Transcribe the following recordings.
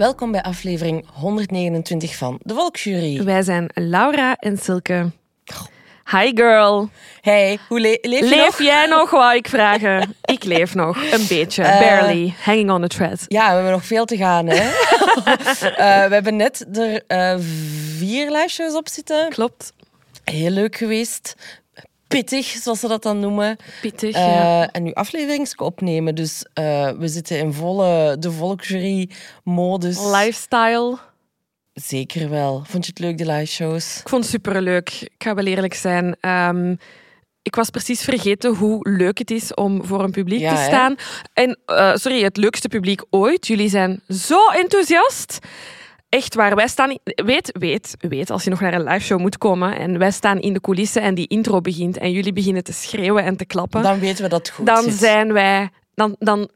Welkom bij aflevering 129 van De Volksjury. Wij zijn Laura en Silke. Hi girl. Hey, hoe le leef je Leef nog? jij nog, wou ik vragen? Ik leef nog, een beetje, Eh, barely, hanging on a thread. Ja, we hebben nog veel te gaan. Hè? Eh, we hebben net er eh, vier lijstjes op zitten. Klopt. Heel leuk geweest. Pittig, zoals ze dat dan noemen. Pittig, Eh, ja. En nu afleveringen opnemen. Dus eh, we zitten in volle de volksjury-modus. Lifestyle. Zeker wel. Vond je het leuk, de live shows? Ik vond het superleuk. Ik ga wel eerlijk zijn. Ehm, ik was precies vergeten hoe leuk het is om voor een publiek Ja, te hè? staan. En, eh, sorry, het leukste publiek ooit. Jullie zijn zo enthousiast. Echt waar, wij staan... in- Weet, weet, weet, als je nog naar een live show moet komen en wij staan in de coulissen en die intro begint en jullie beginnen te schreeuwen en te klappen, Dan weten we dat goed dan zit. zijn wij... Dan, dan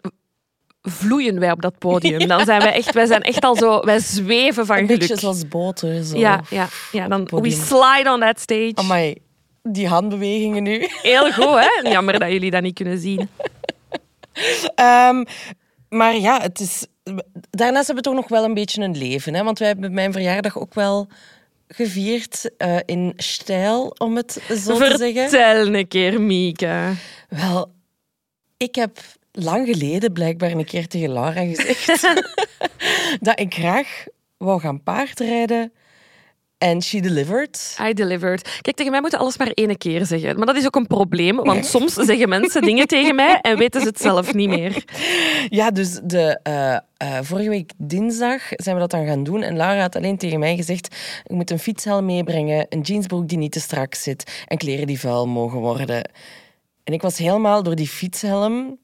vloeien wij op dat podium. Dan zijn wij echt... Wij zijn echt al zo... Wij zweven van Een geluk. beetje zoals boten. Zo. Ja, ja, ja. Dan we slide on that stage. Amai, die handbewegingen nu. Heel goed, hè? Jammer dat jullie dat niet kunnen zien. Ehm, maar ja, het is... daarnaast hebben we toch nog wel een beetje een leven. Hè? Want wij hebben mijn verjaardag ook wel gevierd eh, in stijl, om het zo te zeggen. Vertel een keer, Mieke. Wel, ik heb lang geleden blijkbaar een keer tegen Laura gezegd dat ik graag wou gaan paardrijden. En she delivered. I delivered. Kijk, tegen mij moeten alles maar één keer zeggen. Maar dat is ook een probleem, want soms zeggen mensen dingen tegen mij en weten ze het zelf niet meer. Ja, dus de, eh, eh, vorige week dinsdag zijn we dat dan gaan doen. En Laura had alleen tegen mij gezegd: ik moet een fietshelm meebrengen, een jeansbroek die niet te strak zit en kleren die vuil mogen worden. En ik was helemaal door die fietshelm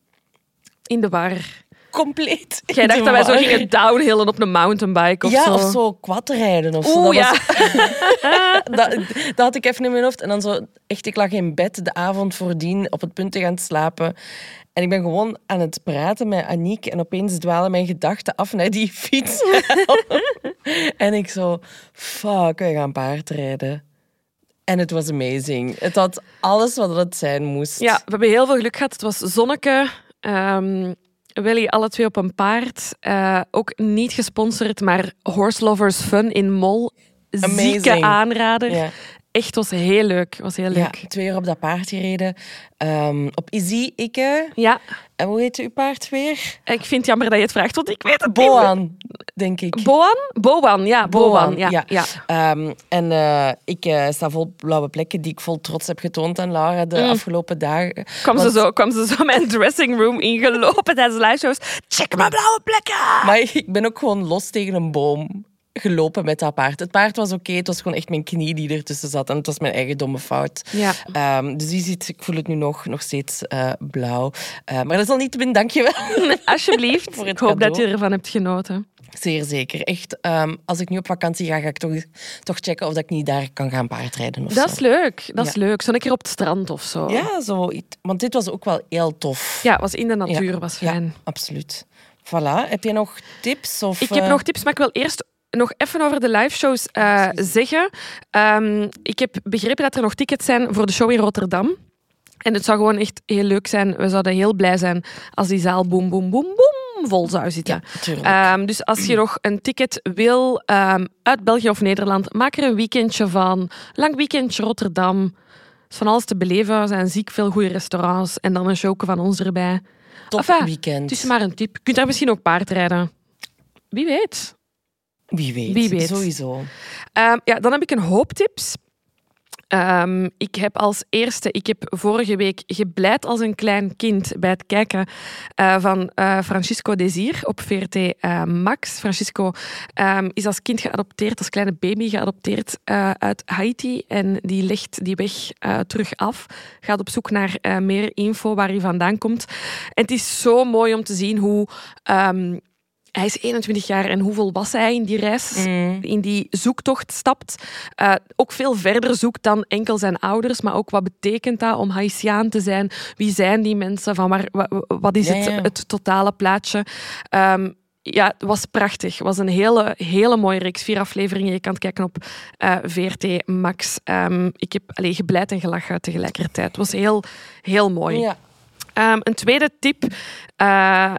In de war. Compleet. Jij dacht dat wij zo gingen downhillen op een mountainbike of ja, zo. of zo quadrijden of zo. Oeh, Dat ja. was- dat, dat had ik even in mijn hoofd. En dan zo, echt, ik lag in bed de avond voordien op het punt te gaan slapen. En ik ben gewoon aan het praten met Aniek. En opeens dwalen mijn gedachten af naar die fiets. en ik zo, fuck, wij gaan paardrijden. En het was amazing. Het had alles wat het zijn moest. Ja, we hebben heel veel geluk gehad. Het was zonneke. Ehm Willy, alle twee op een paard. Eh, ook niet gesponsord, maar Horse Lovers Fun in Mol. Zieke aanrader. Echt, was heel leuk. Was heel Ja, leuk. twee uur op dat paard gereden. Ehm, op Izzy, ikke. Ja, En hoe heet uw paard weer? ik vind het jammer dat je het vraagt, want ik weet het niet. Boan, denk ik. Boan? Boan, ja. Boan, Boan, ja. ja. ja. Ehm, en eh, ik eh, sta vol blauwe plekken die ik vol trots heb getoond aan Laura de afgelopen dagen. Kwam, Want- ze zo, kwam ze zo mijn dressing room ingelopen tijdens de live shows. Check mijn blauwe plekken! Maar ik ben ook gewoon los tegen een boom gelopen met dat paard. Het paard was oké, het was gewoon echt mijn knie die ertussen zat. En het was mijn eigen domme fout. Ja. Ehm, dus die ziet, ik voel het nu nog, nog steeds eh, blauw. Eh, maar dat is al niet te min, dankjewel. Alsjeblieft. Voor het ik hoop dat je ervan hebt genoten. Zeer zeker. Echt, ehm, als ik nu op vakantie ga, ga ik toch, toch checken of dat ik niet daar kan gaan paardrijden of Dat zo. is leuk. Dat is Ja. leuk. Zo een keer op het strand of zo. Ja, zo. Want dit was ook wel heel tof. Ja, was in de natuur, Ja, was ja, fijn. absoluut. Voilà. Heb je nog tips? Of, Ik heb eh, nog tips, maar ik wil eerst nog even over de live shows eh, zeggen. Ehm, ik heb begrepen dat er nog tickets zijn voor de show in Rotterdam. En het zou gewoon echt heel leuk zijn. We zouden heel blij zijn als die zaal boem, boem, boem, boem bomvol zou zitten. Ja. Ehm, dus als je nog een ticket wil ehm, uit België of Nederland, maak er een weekendje van. Lang weekendje Rotterdam. Er is van alles te beleven. Er zijn ziek veel goede restaurants. En dan een showke van ons erbij. Top enfin, weekend. Het is maar een tip. Je kunt daar misschien ook paardrijden. Wie weet. Wie weet. Wie weet. Sowieso. Ehm, ja, dan heb ik een hoop tips. Ehm, ik heb als eerste, ik heb vorige week gebleid als een klein kind bij het kijken eh, van eh, Francisco Desir op VRT eh, Max. Francisco ehm, is als kind geadopteerd, als kleine baby geadopteerd uit Haiti en die legt die weg terug af. Gaat op zoek naar meer info waar hij vandaan komt. En het is zo mooi om te zien hoe ehm, hij is 21 jaar en hoeveel was hij in die reis, Mm. in die zoektocht stapt. Eh, ook veel verder zoekt dan enkel zijn ouders, maar ook wat betekent dat om Haitiaan te zijn? Wie zijn die mensen? Van waar, wa- wa- wat is het, ja. het totale plaatje? Ehm, ja, het was prachtig. Het was een hele, hele mooie reeks. Vier afleveringen. Je kan het kijken op eh, VRT Max. Ehm, ik heb allee, gebleid en gelachen tegelijkertijd. Het was heel, heel mooi. Ja. Ehm, een tweede tip. eh,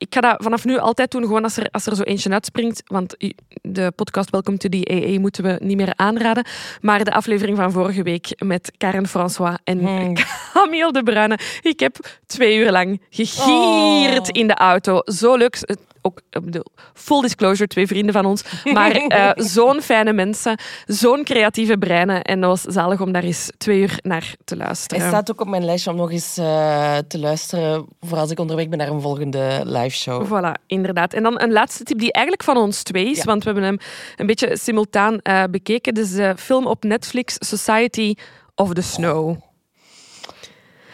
ik ga dat vanaf nu altijd doen, gewoon als er, als er zo eentje uitspringt. Want de podcast Welcome to the AA moeten we niet meer aanraden. Maar de aflevering van vorige week met Karen François en Hmm. Camille de Bruyne. Ik heb twee uur lang gegierd Oh. in de auto. Zo leuk. Ook, bedoel, full disclosure, twee vrienden van ons. Maar eh, zo'n fijne mensen, zo'n creatieve breinen. En dat was zalig om daar eens twee uur naar te luisteren. Hij staat ook op mijn lijstje om nog eens eh, te luisteren voor als ik onderweg ben naar een volgende live show. Voilà, inderdaad. En dan een laatste tip die eigenlijk van ons twee is, Ja. want we hebben hem een beetje simultaan eh, bekeken. Dus de film op Netflix, Society of the Snow.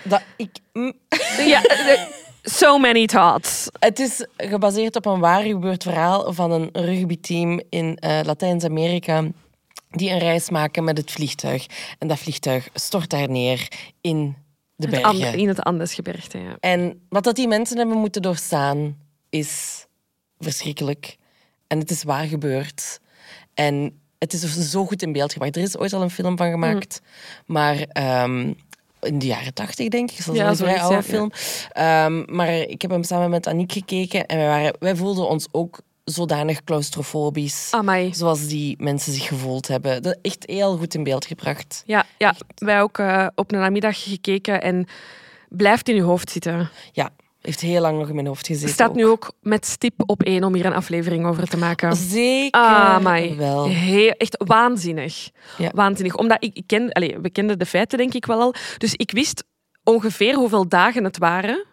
Dat ik, mm, Ja, eh, so many thoughts. het is gebaseerd op een waar gebeurd verhaal van een rugbyteam in eh, Latijns-Amerika die een reis maken met het vliegtuig. En dat vliegtuig stort daar neer in de Het bergen. In het Andesgebergte, ja. En wat dat die mensen hebben moeten doorstaan, is verschrikkelijk. En het is waar gebeurd. En het is zo goed in beeld gebracht. Er is ooit al een film van gemaakt. Maar ehm, in de jaren tachtig, denk ik. Dat is Ja, een vrij oude ja. film. Ehm, maar ik heb hem samen met Aniek gekeken. En wij, waren, wij voelden ons ook zodanig claustrofobisch. Amai. Zoals die mensen zich gevoeld hebben. Dat echt heel goed in beeld gebracht. Ja, ja, wij ook eh, op een namiddag gekeken en blijft in je hoofd zitten. Ja, heeft heel lang nog in mijn hoofd gezeten. Staat ook. nu ook met stip op één om hier een aflevering over te maken. Zeker Ah, my. wel. Heel, echt waanzinnig. Ja. Waanzinnig. Omdat ik, ik ken, allez, we kenden de feiten denk ik wel al. Dus ik wist ongeveer hoeveel dagen het waren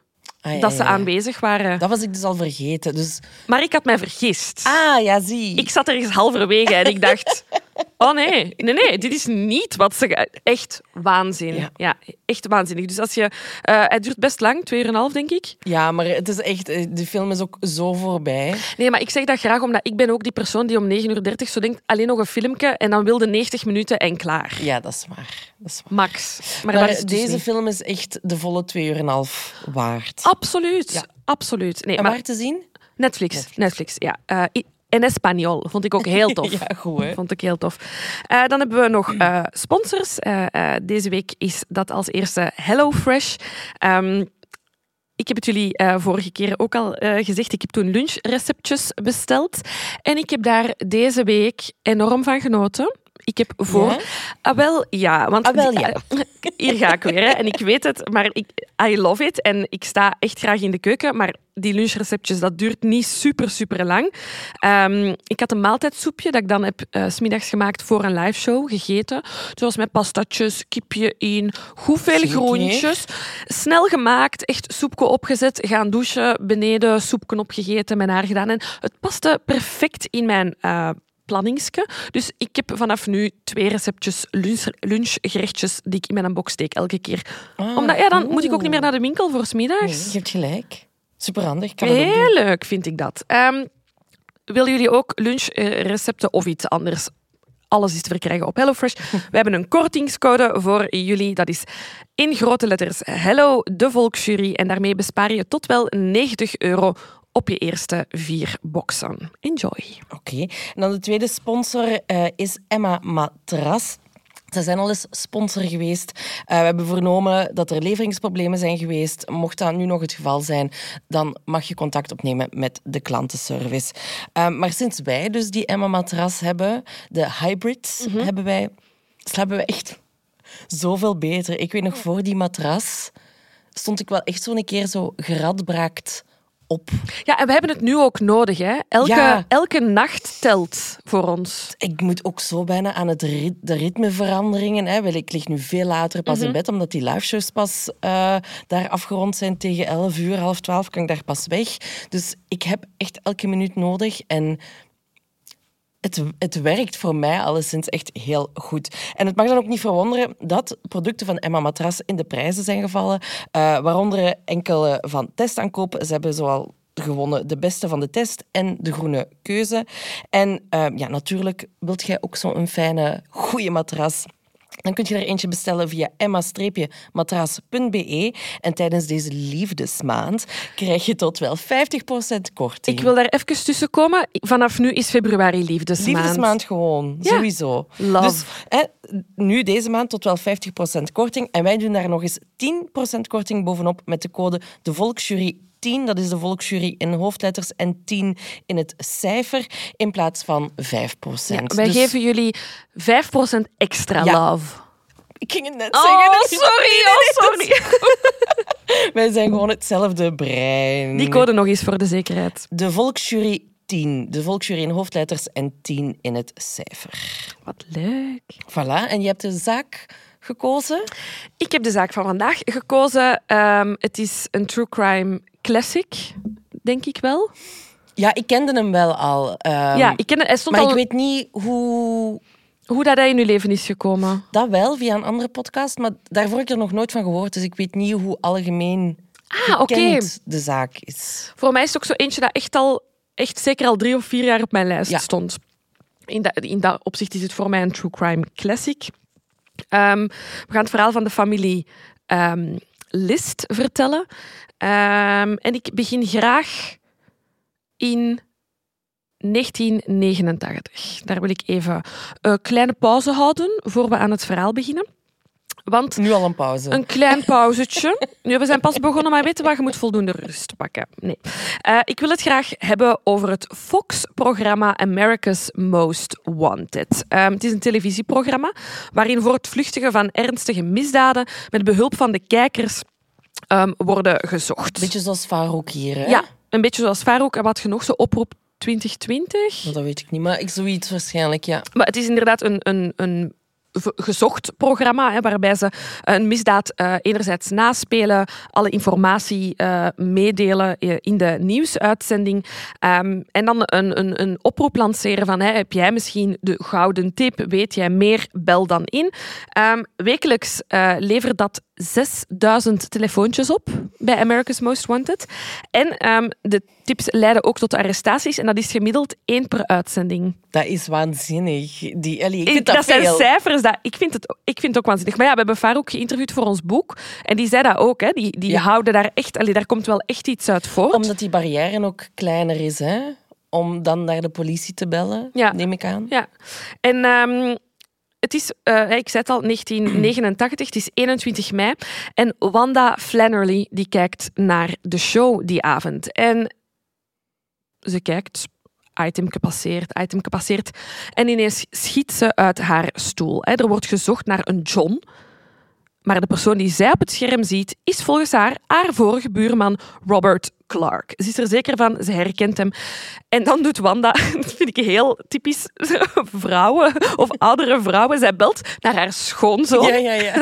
Ah, ja, dat ze ja, ja. aanwezig waren. Dat was ik dus al vergeten. Dus... Maar ik had mij vergist. Ah, ja, zie. Ik zat ergens halverwege en ik dacht... Oh nee, nee, nee, dit is niet wat ze... Echt waanzin. Ja. Ja. echt waanzinnig. Dus als je... eh, het duurt best lang, twee uur en een half, denk ik. Ja, maar het is echt... eh, De film is ook zo voorbij. Nee, maar ik zeg dat graag omdat ik ben ook die persoon die om 9.30 uur zo denkt, alleen nog een filmpje en dan wilde 90 minuten en klaar. Ja, dat is waar. Dat is waar. Max. Maar, is dus deze film is echt de volle twee uur en een half waard. Absoluut. Ja. Absoluut. Nee, en maar waar te zien? Netflix. Netflix, ja. Eh, en Espanol vond ik ook heel tof. Ja, goed, hè? Vond ik heel tof. Eh, dan hebben we nog eh, sponsors. Eh, deze week is dat als eerste HelloFresh. Ehm, ik heb het jullie vorige keer ook al gezegd. Ik heb toen lunchreceptjes besteld. En ik heb daar deze week enorm van genoten. Ik heb voor... Ja? Ah, wel, ja. Want Ah, wel, die- ja. hier ga ik weer. Hè. En ik weet het, maar ik, I love it. En ik sta echt graag in de keuken. Maar die lunchreceptjes, dat duurt niet super, super lang. Ehm, ik had een maaltijdsoepje dat ik dan heb eh, s smiddags gemaakt voor een liveshow gegeten. Zoals met pastatjes, kipje in, goed veel groentjes. Snel gemaakt, echt soepje opgezet, gaan douchen, beneden soepje opgegeten, mijn haar gedaan. En het paste perfect in mijn eh planningske. Dus ik heb vanaf nu twee receptjes lunch, lunchgerechtjes die ik in mijn box steek elke keer. Ah, Omdat ja, dan moet ik ook niet meer naar de winkel voor Nee, smiddags. je hebt gelijk. Superhandig. Kan. Heel leuk vind ik dat. Ehm, willen jullie ook lunchrecepten of iets anders? Alles is te verkrijgen op HelloFresh. We hebben een kortingscode voor jullie. Dat is in grote letters Hello de Volksjury. En daarmee bespaar je tot wel 90 euro op je eerste vier boxen. Enjoy. Oké. En dan de tweede sponsor eh, is Emma Matras. Ze zijn al eens sponsor geweest. Uh, we hebben vernomen dat er leveringsproblemen zijn geweest. Mocht dat nu nog het geval zijn, dan mag je contact opnemen met de klantenservice. Uh, maar sinds wij dus die Emma-matras hebben, de hybrids, mm -hmm. hebben wij, slapen we echt zoveel beter. Ik weet nog, voor die matras stond ik wel echt zo'n keer zo geradbraakt op. Ja, en we hebben het nu ook nodig. Hè? Elke, Ja. elke nacht telt voor ons. Ik moet ook zo bijna aan het rit- de ritmeveranderingen. Hè. Ik lig nu veel later pas in bed, omdat die liveshows pas eh, daar afgerond zijn tegen 11 uur, half 12 kan ik daar pas weg. Dus ik heb echt elke minuut nodig en het, het werkt voor mij alleszins echt heel goed. En het mag dan ook niet verwonderen dat producten van Emma Matras in de prijzen zijn gevallen, eh, waaronder enkele van testaankoop. Ze hebben zoal gewonnen de beste van de test en de groene keuze. En eh, ja, natuurlijk wilt jij ook zo'n fijne, goede matras. Dan kun je er eentje bestellen via emma-matras.be. En tijdens deze liefdesmaand krijg je tot wel 50% korting. Ik wil daar even tussen komen. Vanaf nu is februari liefdesmaand. Liefdesmaand gewoon, Ja. sowieso. Love. Dus hè, nu deze maand tot wel 50% korting. En wij doen daar nog eens 10% korting bovenop met de code de Volksjury 10. Dat is de Volksjury in hoofdletters en 10 in het cijfer in plaats van 5%. Ja, wij Dus geven jullie 5% extra Ja. love. Ik ging het net Oh, zeggen. sorry, oh, sorry. Wij zijn gewoon hetzelfde brein. Die code nog eens voor de zekerheid. De Volksjury 10. De Volksjury in hoofdletters en 10 in het cijfer. Wat leuk. Voilà. En je hebt de zaak gekozen? Ik heb de zaak van vandaag gekozen. Ehm, het is een true crime classic, denk ik wel. Ja, ik kende hem wel al. ehm, ja, ik ken het. Hij stond maar al ik weet niet hoe... hoe dat hij in uw leven is gekomen. Dat wel, via een andere podcast, maar daarvoor heb ik er nog nooit van gehoord. Dus ik weet niet hoe algemeen Ah, oké. de zaak is. Voor mij is het ook zo eentje dat echt al, echt zeker al drie of vier jaar op mijn lijst Ja. stond. In dat, in dat opzicht is het voor mij een true crime classic. Ehm, we gaan het verhaal van de familie ehm, List vertellen. Ehm, en ik begin graag in 1989. Daar wil ik even een kleine pauze houden voor we aan het verhaal beginnen. Want Nu al een pauze. een klein pauzetje. Nu, we zijn pas begonnen, maar weet je wat? Je moet voldoende rust pakken. Nee. Eh, ik wil het graag hebben over het Fox-programma America's Most Wanted. Ehm, het is een televisieprogramma waarin voor het vluchtigen van ernstige misdaden met behulp van de kijkers ehm, worden gezocht. Beetje zoals Farouk hier, hè? Ja, een beetje zoals Farouk en wat je nog zo oproep 2020. Dat weet ik niet, maar ik zoiets waarschijnlijk, ja. Maar het is inderdaad een, een, een gezocht programma, hè, waarbij ze een misdaad eh, enerzijds naspelen, alle informatie eh, meedelen eh, in de nieuwsuitzending. Ehm, en dan een, een, een oproep lanceren van heb jij misschien de gouden tip, weet jij meer, bel dan in. Ehm, wekelijks eh, levert dat 6000 telefoontjes op bij America's Most Wanted. En ehm, de tips leiden ook tot arrestaties en dat is gemiddeld één per uitzending. Dat is waanzinnig. Die, allee, ik dat dat, zijn veel. cijfers. Dat, ik, vind het, ik vind het ook waanzinnig. Maar ja, we hebben Farouk geïnterviewd voor ons boek. En die zei dat ook. Hè. Die, die Ja. houden daar echt... Allee, daar komt wel echt iets uit voort. Omdat die barrière ook kleiner is, hè? Om dan naar de politie te bellen, Ja. neem ik aan. Ja. En ehm, het is, eh, ik zei het al, 1989. Het is 21 mei. En Wanda Flannery die kijkt naar de show die avond. En ze kijkt... Item gepasseerd, item gepasseerd. En ineens schiet ze uit haar stoel. Er wordt gezocht naar een John. Maar de persoon die zij op het scherm ziet, is volgens haar haar vorige buurman Robert Clark. Ze is er zeker van, ze herkent hem. En dan doet Wanda, dat vind ik heel typisch vrouwen of oudere vrouwen, zij belt naar haar schoonzoon Ja, ja, ja.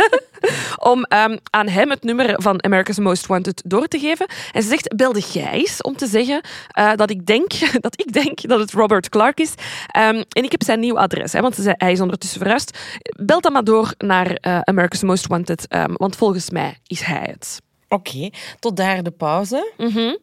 om ehm, aan hem het nummer van America's Most Wanted door te geven. En ze zegt, belde jij eens om te zeggen eh, dat, ik denk, dat ik denk dat het Robert Clark is. Ehm, en ik heb zijn nieuw adres, hè, want ze zei, hij is ondertussen verhuisd. Bel dan maar door naar eh, America's Most Wanted, ehm, want volgens mij is hij het. Oké, tot daar de pauze. Mhm.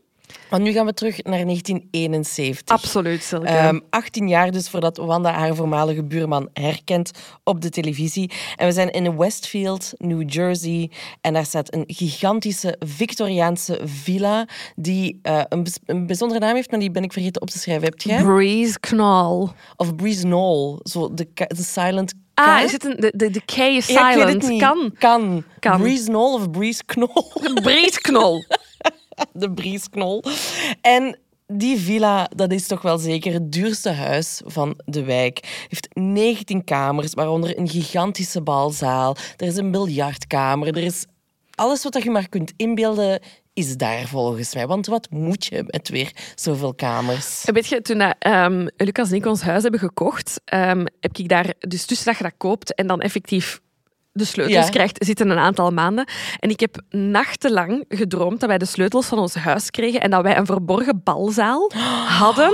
Want nu gaan we terug naar 1971. Absoluut, Silke. Ehm, 18 jaar dus voordat Wanda haar voormalige buurman herkent op de televisie. En we zijn in Westfield, New Jersey. En daar staat een gigantische Victoriaanse villa die eh, een, bijzondere naam heeft, maar die ben ik vergeten op te schrijven. Heb jij? Breeze Knall. Of Breeze Knoll, zo de, de silent Ah, is het een, de, de, de K is Ja, ik weet het silent. niet. Kan. Kan. Kan. Breeze Knoll of Breeze Knol? Briesknol. de Briesknol. En die villa, dat is toch wel zeker het duurste huis van de wijk. heeft 19 kamers, waaronder een gigantische balzaal. Er is een biljartkamer. Er is alles wat je maar kunt inbeelden, is daar volgens mij. Want wat moet je met weer zoveel kamers? Weet je, toen dat, ehm, Lucas en ik ons huis hebben gekocht, ehm, heb ik daar, dus tussen dat je dat koopt en dan effectief de sleutels Ja. krijgt, zitten een aantal maanden. En ik heb nachtenlang gedroomd dat wij de sleutels van ons huis kregen en dat wij een verborgen balzaal hadden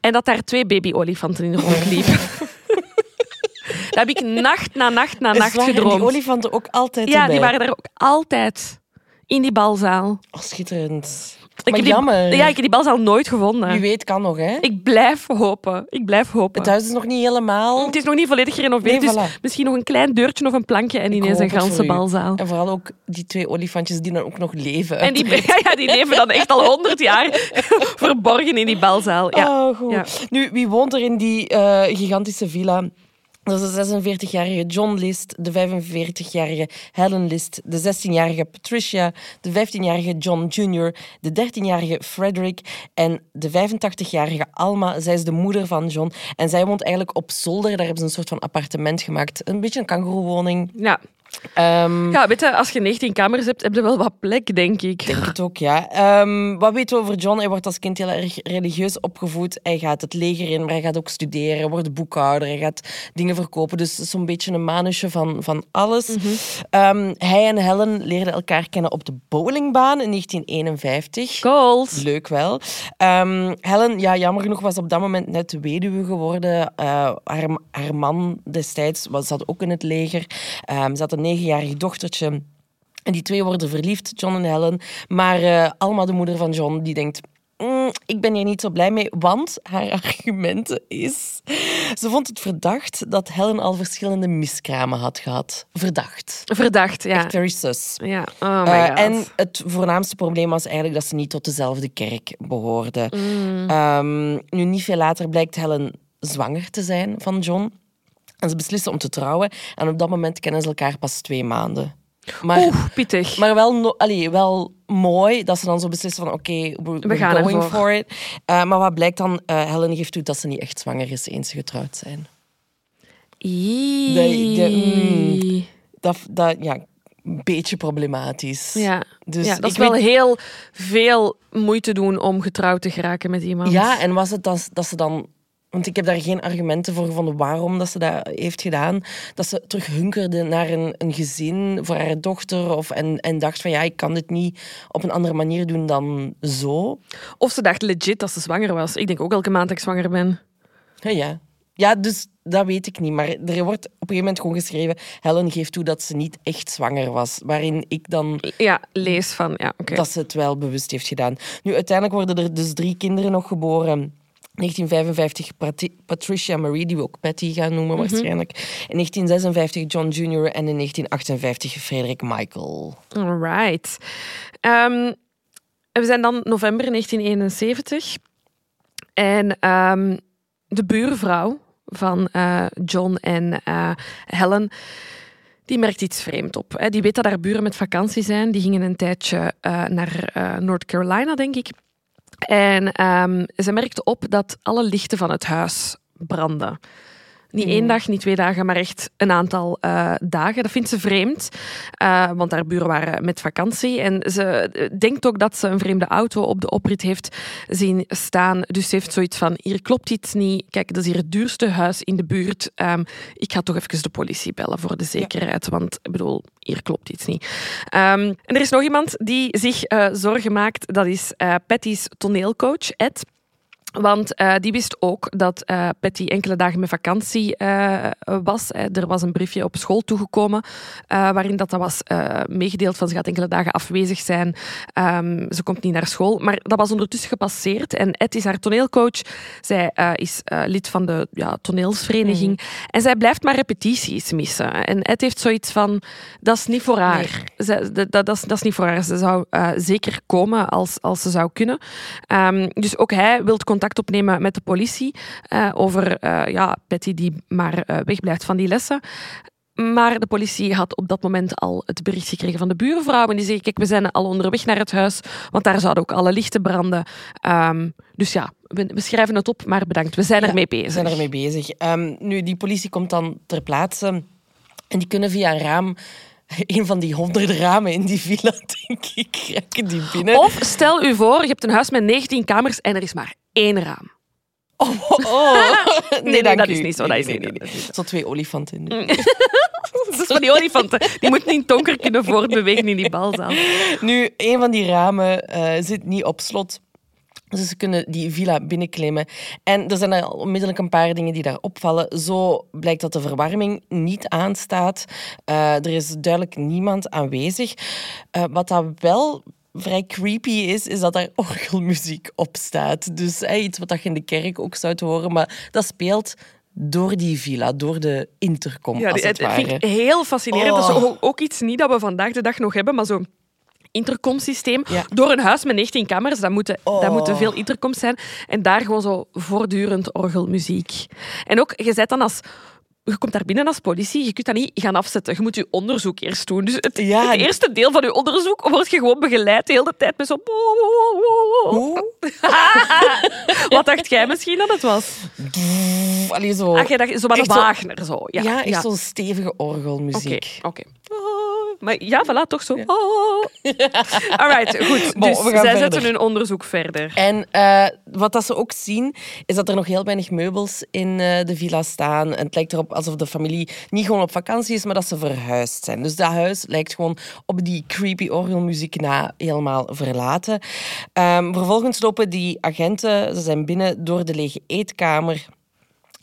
en dat daar twee babyolifanten in rondliepen. dat heb ik nacht na nacht na nacht en die gedroomd. olifanten ook altijd Ja, erbij. die waren daar ook altijd in die balzaal. Oh, schitterend. Ik maar heb die- jammer. ja, ik heb die balzaal nooit gevonden. Wie weet kan nog, hè? Ik blijf hopen. Ik blijf hopen. Het huis is nog niet helemaal... Het is nog niet volledig gerenoveerd, Nee, dus misschien nog een klein deurtje of een plankje en ineens een ganse balzaal. En vooral ook die twee olifantjes die dan ook nog leven. En die, ja, die leven dan echt al honderd jaar verborgen in die balzaal. Ja. Oh, goed. Ja. Nu, wie woont er in die eh, gigantische villa? Is de 46-jarige John List, de 45-jarige Helen List, de 16-jarige Patricia, de 15-jarige John Jr., de 13-jarige Frederick en de 85-jarige Alma. Zij is de moeder van John. En zij woont eigenlijk op zolder. Daar hebben ze een soort van appartement gemaakt. Een beetje een kangoeroewoning. Ja. Ehm ja, weet je, als je 19 kamers hebt, heb je wel wat plek, denk ik. Denk het ook, ja. Ehm, wat weten we over John? Hij wordt als kind heel erg religieus opgevoed. Hij gaat het leger in, maar hij gaat ook studeren, wordt boekhouder, hij gaat dingen verkopen. Dus zo'n beetje een manusje van, van alles. Ehm, hij en Helen leerden elkaar kennen op de bowlingbaan in 1951. Goals. Leuk wel. Helen, ja, jammer genoeg, was op dat moment net weduwe geworden. Eh, haar, haar man destijds was, zat ook in het leger. Ze had een negenjarig dochtertje. En die twee worden verliefd, John en Helen. Maar eh, Alma, de moeder van John, die denkt... "Mm, ik ben hier niet zo blij mee, want haar argument is... Ze vond het verdacht dat Helen al verschillende miskramen had gehad. Verdacht. Verdacht, ja. Echt very sus. Ja, oh my Eh, god. en het voornaamste probleem was eigenlijk dat ze niet tot dezelfde kerk behoorden. Mm. Ehm, nu, niet veel later blijkt Helen zwanger te zijn van John. En ze beslissen om te trouwen. En op dat moment kennen ze elkaar pas twee maanden. Maar, Oeh, pittig. maar wel, no- allee, wel mooi dat ze dan zo beslissen van oké, we we're gaan going ervoor. for it. Eh, maar wat blijkt dan? Eh, Helen geeft toe dat ze niet echt zwanger is eens ze getrouwd zijn. De- de- mm. Dat, dat ja, een beetje problematisch. Ja. Dus ja, dat ik is wel weet- heel veel moeite doen om getrouwd te geraken met iemand. Ja, en was het dat ze dan... Want ik heb daar geen argumenten voor gevonden waarom dat ze dat heeft gedaan. Dat ze terug hunkerde naar een, een gezin voor haar dochter. Of, en, en dacht van ja, ik kan dit niet op een andere manier doen dan zo. Of ze dacht legit dat ze zwanger was. Ik denk ook elke maand dat ik zwanger ben. Ja, ja. ja, dus dat weet ik niet. Maar er wordt op een gegeven moment gewoon geschreven... Helen geeft toe dat ze niet echt zwanger was. Waarin ik dan Ja, lees van. Ja, oké. dat ze het wel bewust heeft gedaan. Nu, uiteindelijk worden er dus drie kinderen nog geboren. 1955 Pati- Patricia Marie, die we ook Patty gaan noemen waarschijnlijk. In 1956 John Jr. en in 1958 Frederick Michael. Alright. Ehm, we zijn dan november 1971. En ehm, de buurvrouw van eh, John en eh, Helen, die merkt iets vreemd op. Hè. Die weet dat haar buren met vakantie zijn. Die gingen een tijdje eh, naar eh, North Carolina, denk ik. En ehm, ze merkte op dat alle lichten van het huis branden. Niet één dag, niet twee dagen, maar echt een aantal eh, dagen. Dat vindt ze vreemd, eh, want haar buren waren met vakantie. En ze eh, denkt ook dat ze een vreemde auto op de oprit heeft zien staan. Dus ze heeft zoiets van, hier klopt iets niet. Kijk, dat is hier het duurste huis in de buurt. Ehm, ik ga toch even de politie bellen voor de zekerheid, want ik bedoel, hier klopt iets niet. Ehm, en er is nog iemand die zich zorgen maakt. Dat is Patty's toneelcoach, Ed. Want eh, die wist ook dat eh, Patty enkele dagen met vakantie eh, was. Er was een briefje op school toegekomen waarin dat, dat was meegedeeld van ze gaat enkele dagen afwezig zijn. Ehm, ze komt niet naar school. Maar dat was ondertussen gepasseerd. En Ed is haar toneelcoach. Zij is lid van de ja, toneelsvereniging. En zij blijft maar repetities missen. En Ed heeft zoiets van, dat is niet voor haar. Zij- dat, is, dat is niet voor haar. Ze zou zeker komen als, als ze zou kunnen. Ehm, dus ook hij wil contact contact opnemen met de politie uh, over uh, ja, Betty die maar uh, wegblijft van die lessen. Maar de politie had op dat moment al het bericht gekregen van de buurvrouw. En die zei, kijk, we zijn al onderweg naar het huis, want daar zouden ook alle lichten branden. Um, dus ja, we, we, schrijven het op, maar bedankt. We zijn ja, ermee bezig. We zijn ermee bezig. Um, nu, die politie komt dan ter plaatse en die kunnen via een raam een van die honderden ramen in die villa, denk ik, raken die binnen. Of stel u voor, je hebt een huis met 19 kamers en er is maar één raam. Oh, oh. nee, nee, nee, dat is niet zo. Nee, dat is nee, niet, nee, dat is niet Zo twee olifanten in. Mm. Dat is van die olifanten. Die moeten in het donker kunnen voortbewegen in die balzaal. Nu, een van die ramen uh, zit niet op slot. Dus ze kunnen die villa binnenklimmen. En er zijn er onmiddellijk een paar dingen die daar opvallen. Zo blijkt dat de verwarming niet aanstaat. Uh, er is duidelijk niemand aanwezig. Uh, wat dat wel vrij creepy is, is dat daar orgelmuziek op staat. Dus hey, iets wat je in de kerk ook zou horen, maar dat speelt door die villa, door de intercom, Ja, als het dat ware. vind ik heel fascinerend. Dat is Oh. ook, iets niet dat we vandaag de dag nog hebben, maar zo'n intercomsysteem Ja. door een huis met 19 kamers. Dat moeten, Oh. dat moeten veel intercoms zijn. En daar gewoon zo voortdurend orgelmuziek. En ook, je zet dan als... Je komt daar binnen als politie, je kunt dat niet gaan afzetten. Je moet je onderzoek eerst doen. Dus het, Ja. het eerste deel van je onderzoek wordt je gewoon begeleid de hele tijd met zo... Wat dacht jij misschien dat het was? Allee, zo. Ach, jij dacht, zo een zo- Wagner. Zo. Ja, ja, echt zo'n stevige orgelmuziek. Oké, oké. Maar ja, voilà, toch zo. Ah. Alright, goed. Bon, dus we gaan zij verder. zetten hun onderzoek verder. En eh, wat dat ze ook zien, is dat er nog heel weinig meubels in eh, de villa staan. En het lijkt erop alsof de familie niet gewoon op vakantie is, maar dat ze verhuisd zijn. Dus dat huis lijkt gewoon op die creepy orgelmuziek na helemaal verlaten. Ehm, vervolgens lopen die agenten, ze zijn binnen door de lege eetkamer.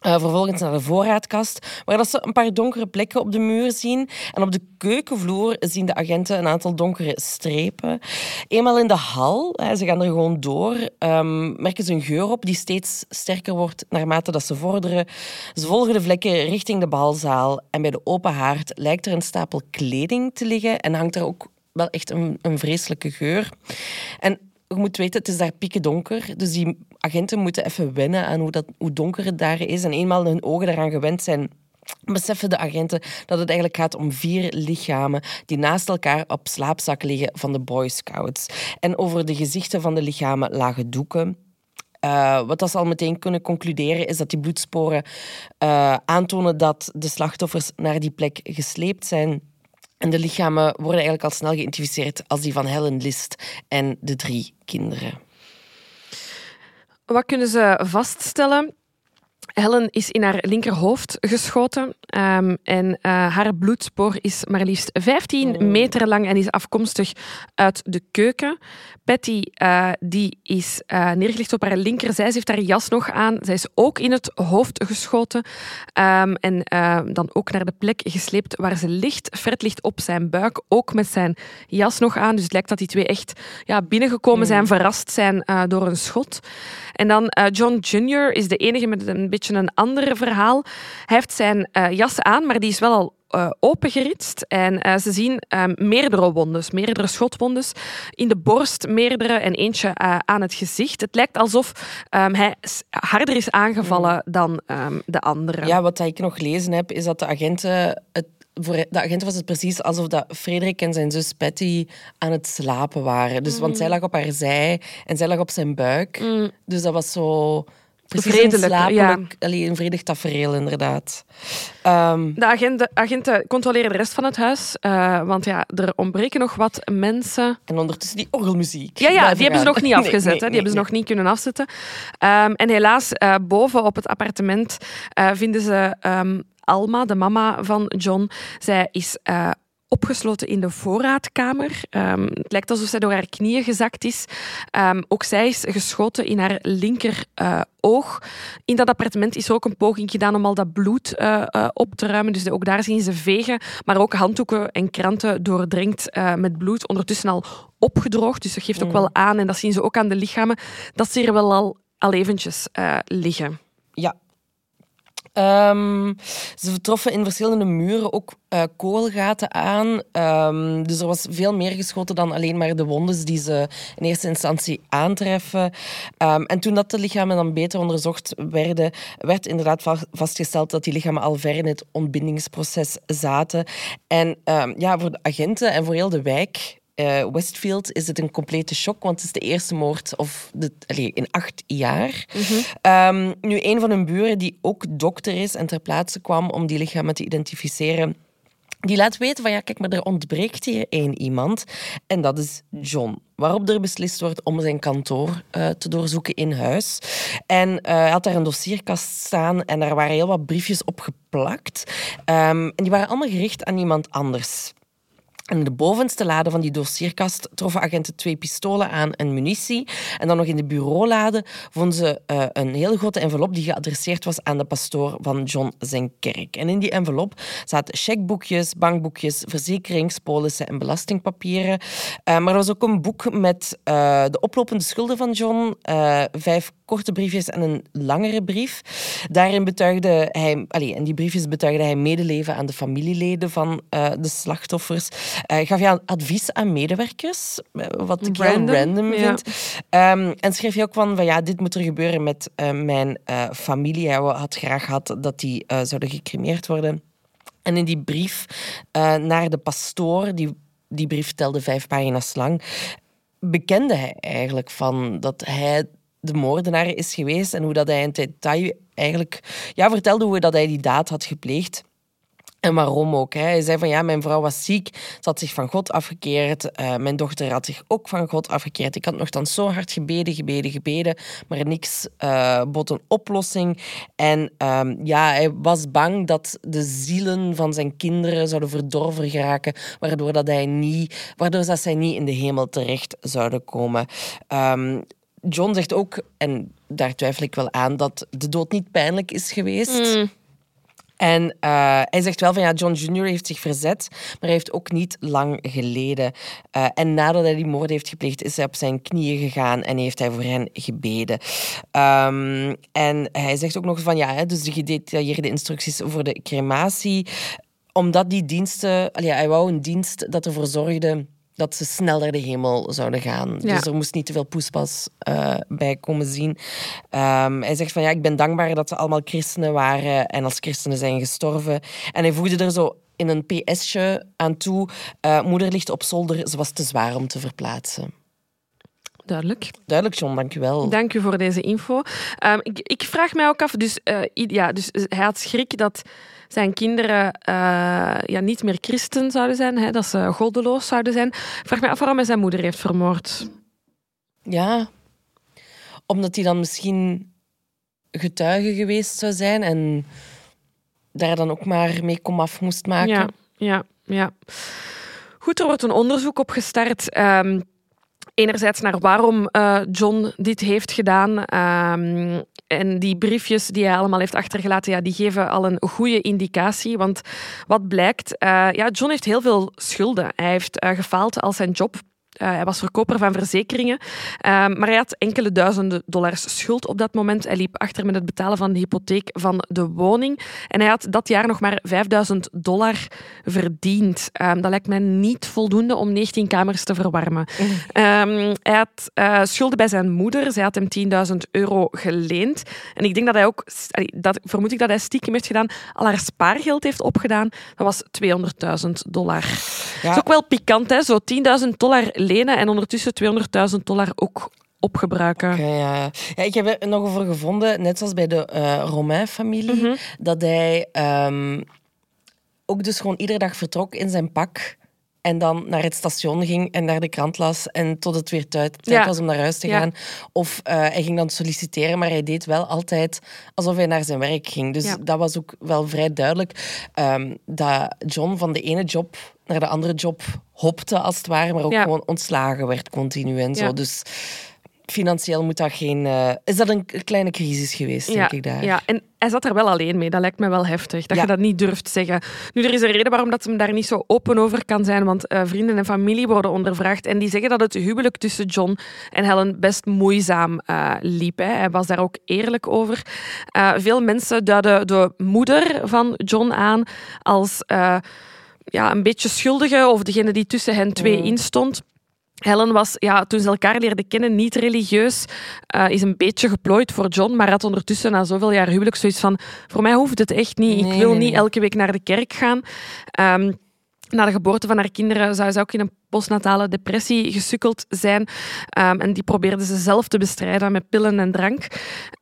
Eh, vervolgens naar de voorraadkast, waar dat ze een paar donkere plekken op de muur zien. En op de keukenvloer zien de agenten een aantal donkere strepen. Eenmaal in de hal, hè, ze gaan er gewoon door, ehm, merken ze een geur op die steeds sterker wordt naarmate dat ze vorderen. Ze volgen de vlekken richting de balzaal. En bij de open haard lijkt er een stapel kleding te liggen en hangt er ook wel echt een, een vreselijke geur. En je moet weten, het is daar pikken donker. Dus die agenten moeten even wennen aan hoe, dat, hoe donker het daar is. En eenmaal hun ogen daaraan gewend zijn, beseffen de agenten dat het eigenlijk gaat om vier lichamen die naast elkaar op slaapzak liggen van de Boy Scouts. En over de gezichten van de lichamen lagen doeken. Uh, wat dat ze al meteen kunnen concluderen is dat die bloedsporen uh, aantonen dat de slachtoffers naar die plek gesleept zijn. En de lichamen worden eigenlijk al snel geïdentificeerd als die van Helen List en de drie kinderen. Wat kunnen ze vaststellen? Helen is in haar linkerhoofd geschoten um, en uh, haar bloedspoor is maar liefst 15 Mm. meter lang en is afkomstig uit de keuken. Betty uh, die is uh, neergelegd op haar linkerzij. Ze heeft haar jas nog aan. Zij is ook in het hoofd geschoten um, en dan ook naar de plek gesleept waar ze ligt. Fred ligt op zijn buik, ook met zijn jas nog aan. Dus het lijkt dat die twee echt ja, binnengekomen Mm. zijn, verrast zijn door een schot. En dan John Jr. is de enige met een beetje een ander verhaal. Hij heeft zijn uh, jas aan, maar die is wel al uh, opengeritst. En uh, ze zien um, meerdere wondes, meerdere schotwondes. In de borst meerdere en eentje uh, aan het gezicht. Het lijkt alsof um, hij harder is aangevallen mm. dan um, de andere. Ja, wat ik nog gelezen heb, is dat de agenten... Het voor de agenten was het precies alsof dat Frederik en zijn zus Patty aan het slapen waren. Dus, Want zij lag op haar zij en zij lag op zijn buik. Mm. Dus dat was zo... Precies een slapelijk, ja. allee, een vredig tafereel, inderdaad. Um, de agenten, agenten controleren de rest van het huis, uh, want ja, er ontbreken nog wat mensen. En ondertussen die orgelmuziek. Ja, ja die hebben ze nog niet afgezet. nee, nee, die nee, hebben ze nog niet kunnen afzetten. Um, en helaas, uh, boven op het appartement uh, vinden ze um, Alma, de mama van John. Zij is uh, opgesloten in de voorraadkamer. Um, het lijkt alsof zij door haar knieën gezakt is. Um, ook zij is geschoten in haar linker uh, oog. In dat appartement is er ook een poging gedaan om al dat bloed uh, uh, op te ruimen. Dus ook daar zien ze vegen, maar ook handdoeken en kranten doordrenkt met bloed. Ondertussen al opgedroogd, dus dat geeft ook Mm. wel aan. En dat zien ze ook aan de lichamen, dat ze er wel al, al eventjes liggen. Ja. Ehm, ze troffen in verschillende muren ook uh, kogelgaten aan. Ehm, dus er was veel meer geschoten dan alleen maar de wondes die ze in eerste instantie aantreffen. Ehm, en toen dat de lichamen dan beter onderzocht werden, werd inderdaad vastgesteld dat die lichamen al ver in het ontbindingsproces zaten. En ja, voor de agenten en voor heel de wijk uh, Westfield is het een complete shock, want het is de eerste moord of de, allez, in acht jaar. Mm nu, een van hun buren, die ook dokter is en ter plaatse kwam om die lichamen te identificeren, die laat weten van ja, kijk, maar er ontbreekt hier één iemand. En dat is John. Waarop er beslist wordt om zijn kantoor uh, te doorzoeken in huis. En uh, hij had daar een dossierkast staan en daar waren heel wat briefjes op geplakt. Um, en die waren allemaal gericht aan iemand anders. In de bovenste lade van die dossierkast troffen agenten twee pistolen aan en munitie. En dan nog in de bureaulade vonden ze uh, een heel grote envelop die geadresseerd was aan de pastoor van John zijn kerk. En in die envelop zaten checkboekjes, bankboekjes, verzekeringspolissen en belastingpapieren. Uh, maar er was ook een boek met uh, de oplopende schulden van John, vijf korte briefjes en een langere brief. Daarin betuigde hij, allee, in die briefjes betuigde hij medeleven aan de familieleden van de slachtoffers. Uh, gaf je advies aan medewerkers, eh, wat ik random, heel random vind. Ehm, en schreef je ook van, van ja, dit moet er gebeuren met uh, mijn familie. Hij had graag gehad dat die zouden gecremeerd worden. En in die brief naar de pastoor, die, die brief telde vijf pagina's lang, bekende hij eigenlijk van dat hij de moordenaar is geweest en hoe dat hij in detail eigenlijk ja, vertelde hoe dat hij die daad had gepleegd. En waarom ook? Hè? Hij zei van ja, mijn vrouw was ziek, ze had zich van God afgekeerd. Uh, mijn dochter had zich ook van God afgekeerd. Ik had nogthans zo hard gebeden, gebeden, gebeden, maar niks uh, bot een oplossing. En um, ja, hij was bang dat de zielen van zijn kinderen zouden verdorven geraken, waardoor, dat hij niet, waardoor dat zij niet in de hemel terecht zouden komen. Um, John zegt ook, en daar twijfel ik wel aan, dat de dood niet pijnlijk is geweest. Mm. En uh, hij zegt wel van ja, John Jr. heeft zich verzet, maar hij heeft ook niet lang geleden. Uh, en nadat hij die moord heeft gepleegd, is hij op zijn knieën gegaan en heeft hij voor hen gebeden. Um, en hij zegt ook nog van ja, dus de gedetailleerde instructies voor de crematie, omdat die diensten, allee, hij wou een dienst dat ervoor zorgde dat ze sneller de hemel zouden gaan. Dus er moest niet te veel poespas uh, bij komen zien. Um, hij zegt van ja, ik ben dankbaar dat ze allemaal christenen waren en als christenen zijn gestorven. En hij voegde er zo in een PS'je aan toe: uh, moeder ligt op zolder, ze was te zwaar om te verplaatsen. Duidelijk. Duidelijk, John, dank je wel. Dank u voor deze info. Um, ik, ik, vraag mij ook af, dus, uh, ja, dus hij had schrik dat zijn kinderen uh, ja, niet meer christen zouden zijn, hè, dat ze goddeloos zouden zijn. Ik vraag me af waarom hij zijn moeder heeft vermoord. Ja, omdat hij dan misschien getuige geweest zou zijn en daar dan ook maar mee komaf moest maken. Ja, ja, ja. Goed, er wordt een onderzoek op gestart. Um, enerzijds naar waarom uh, John dit heeft gedaan. Um, en die briefjes die hij allemaal heeft achtergelaten, ja, die geven al een goede indicatie. Want wat blijkt, uh, ja, John heeft heel veel schulden. Hij heeft uh, gefaald als zijn job uh, hij was verkoper van verzekeringen, uh, maar hij had enkele duizenden dollars schuld op dat moment. Hij liep achter met het betalen van de hypotheek van de woning. En hij had dat jaar nog maar 5000 dollar verdiend. Uh, dat lijkt mij niet voldoende om 19 kamers te verwarmen. Um, hij had uh, schulden bij zijn moeder. Zij had hem 10.000 euro geleend. En ik denk dat hij ook, dat, vermoed ik dat hij stiekem heeft gedaan, al haar spaargeld heeft opgedaan. Dat was 200.000 dollar. Ja. Dat is ook wel pikant, hè? Zo 10.000 dollar lenen en ondertussen 200.000 dollar ook opgebruiken. Okay, ja. ja. ik heb er nog over gevonden, net zoals bij de uh, Romain-familie, mhm. dat hij um, ook dus gewoon iedere dag vertrok in zijn pak en dan naar het station ging en naar de krant las en tot het weer tijd, tijd was om naar huis te gaan. Of uh, hij ging dan solliciteren, maar hij deed wel altijd alsof hij naar zijn werk ging. Dus dat was ook wel vrij duidelijk um, dat John van de ene job naar de andere job hopte, als het ware, maar ook gewoon ontslagen werd continu en zo. Dus financieel moet dat geen... Uh, is dat een kleine crisis geweest, denk ik daar. Ja, en hij zat er wel alleen mee. Dat lijkt me wel heftig, dat je dat niet durft zeggen. Nu, er is een reden waarom dat ze daar niet zo open over kan zijn, want uh, vrienden en familie worden ondervraagd en die zeggen dat het huwelijk tussen John en Helen best moeizaam uh, liep. Hè. Hij was daar ook eerlijk over. veel mensen duiden de moeder van John aan als ja, een beetje schuldige of degene die tussen hen twee mm. instond. Helen was, ja, toen ze elkaar leerden kennen, niet religieus. Uh, is een beetje geplooid voor John, maar had ondertussen na zoveel jaar huwelijk zoiets van: voor mij hoeft het echt niet. Ik wil niet elke week naar de kerk gaan. Um, na de geboorte van haar kinderen zou ze ook in een postnatale depressie gesukkeld zijn. Um, en die probeerde ze zelf te bestrijden met pillen en drank.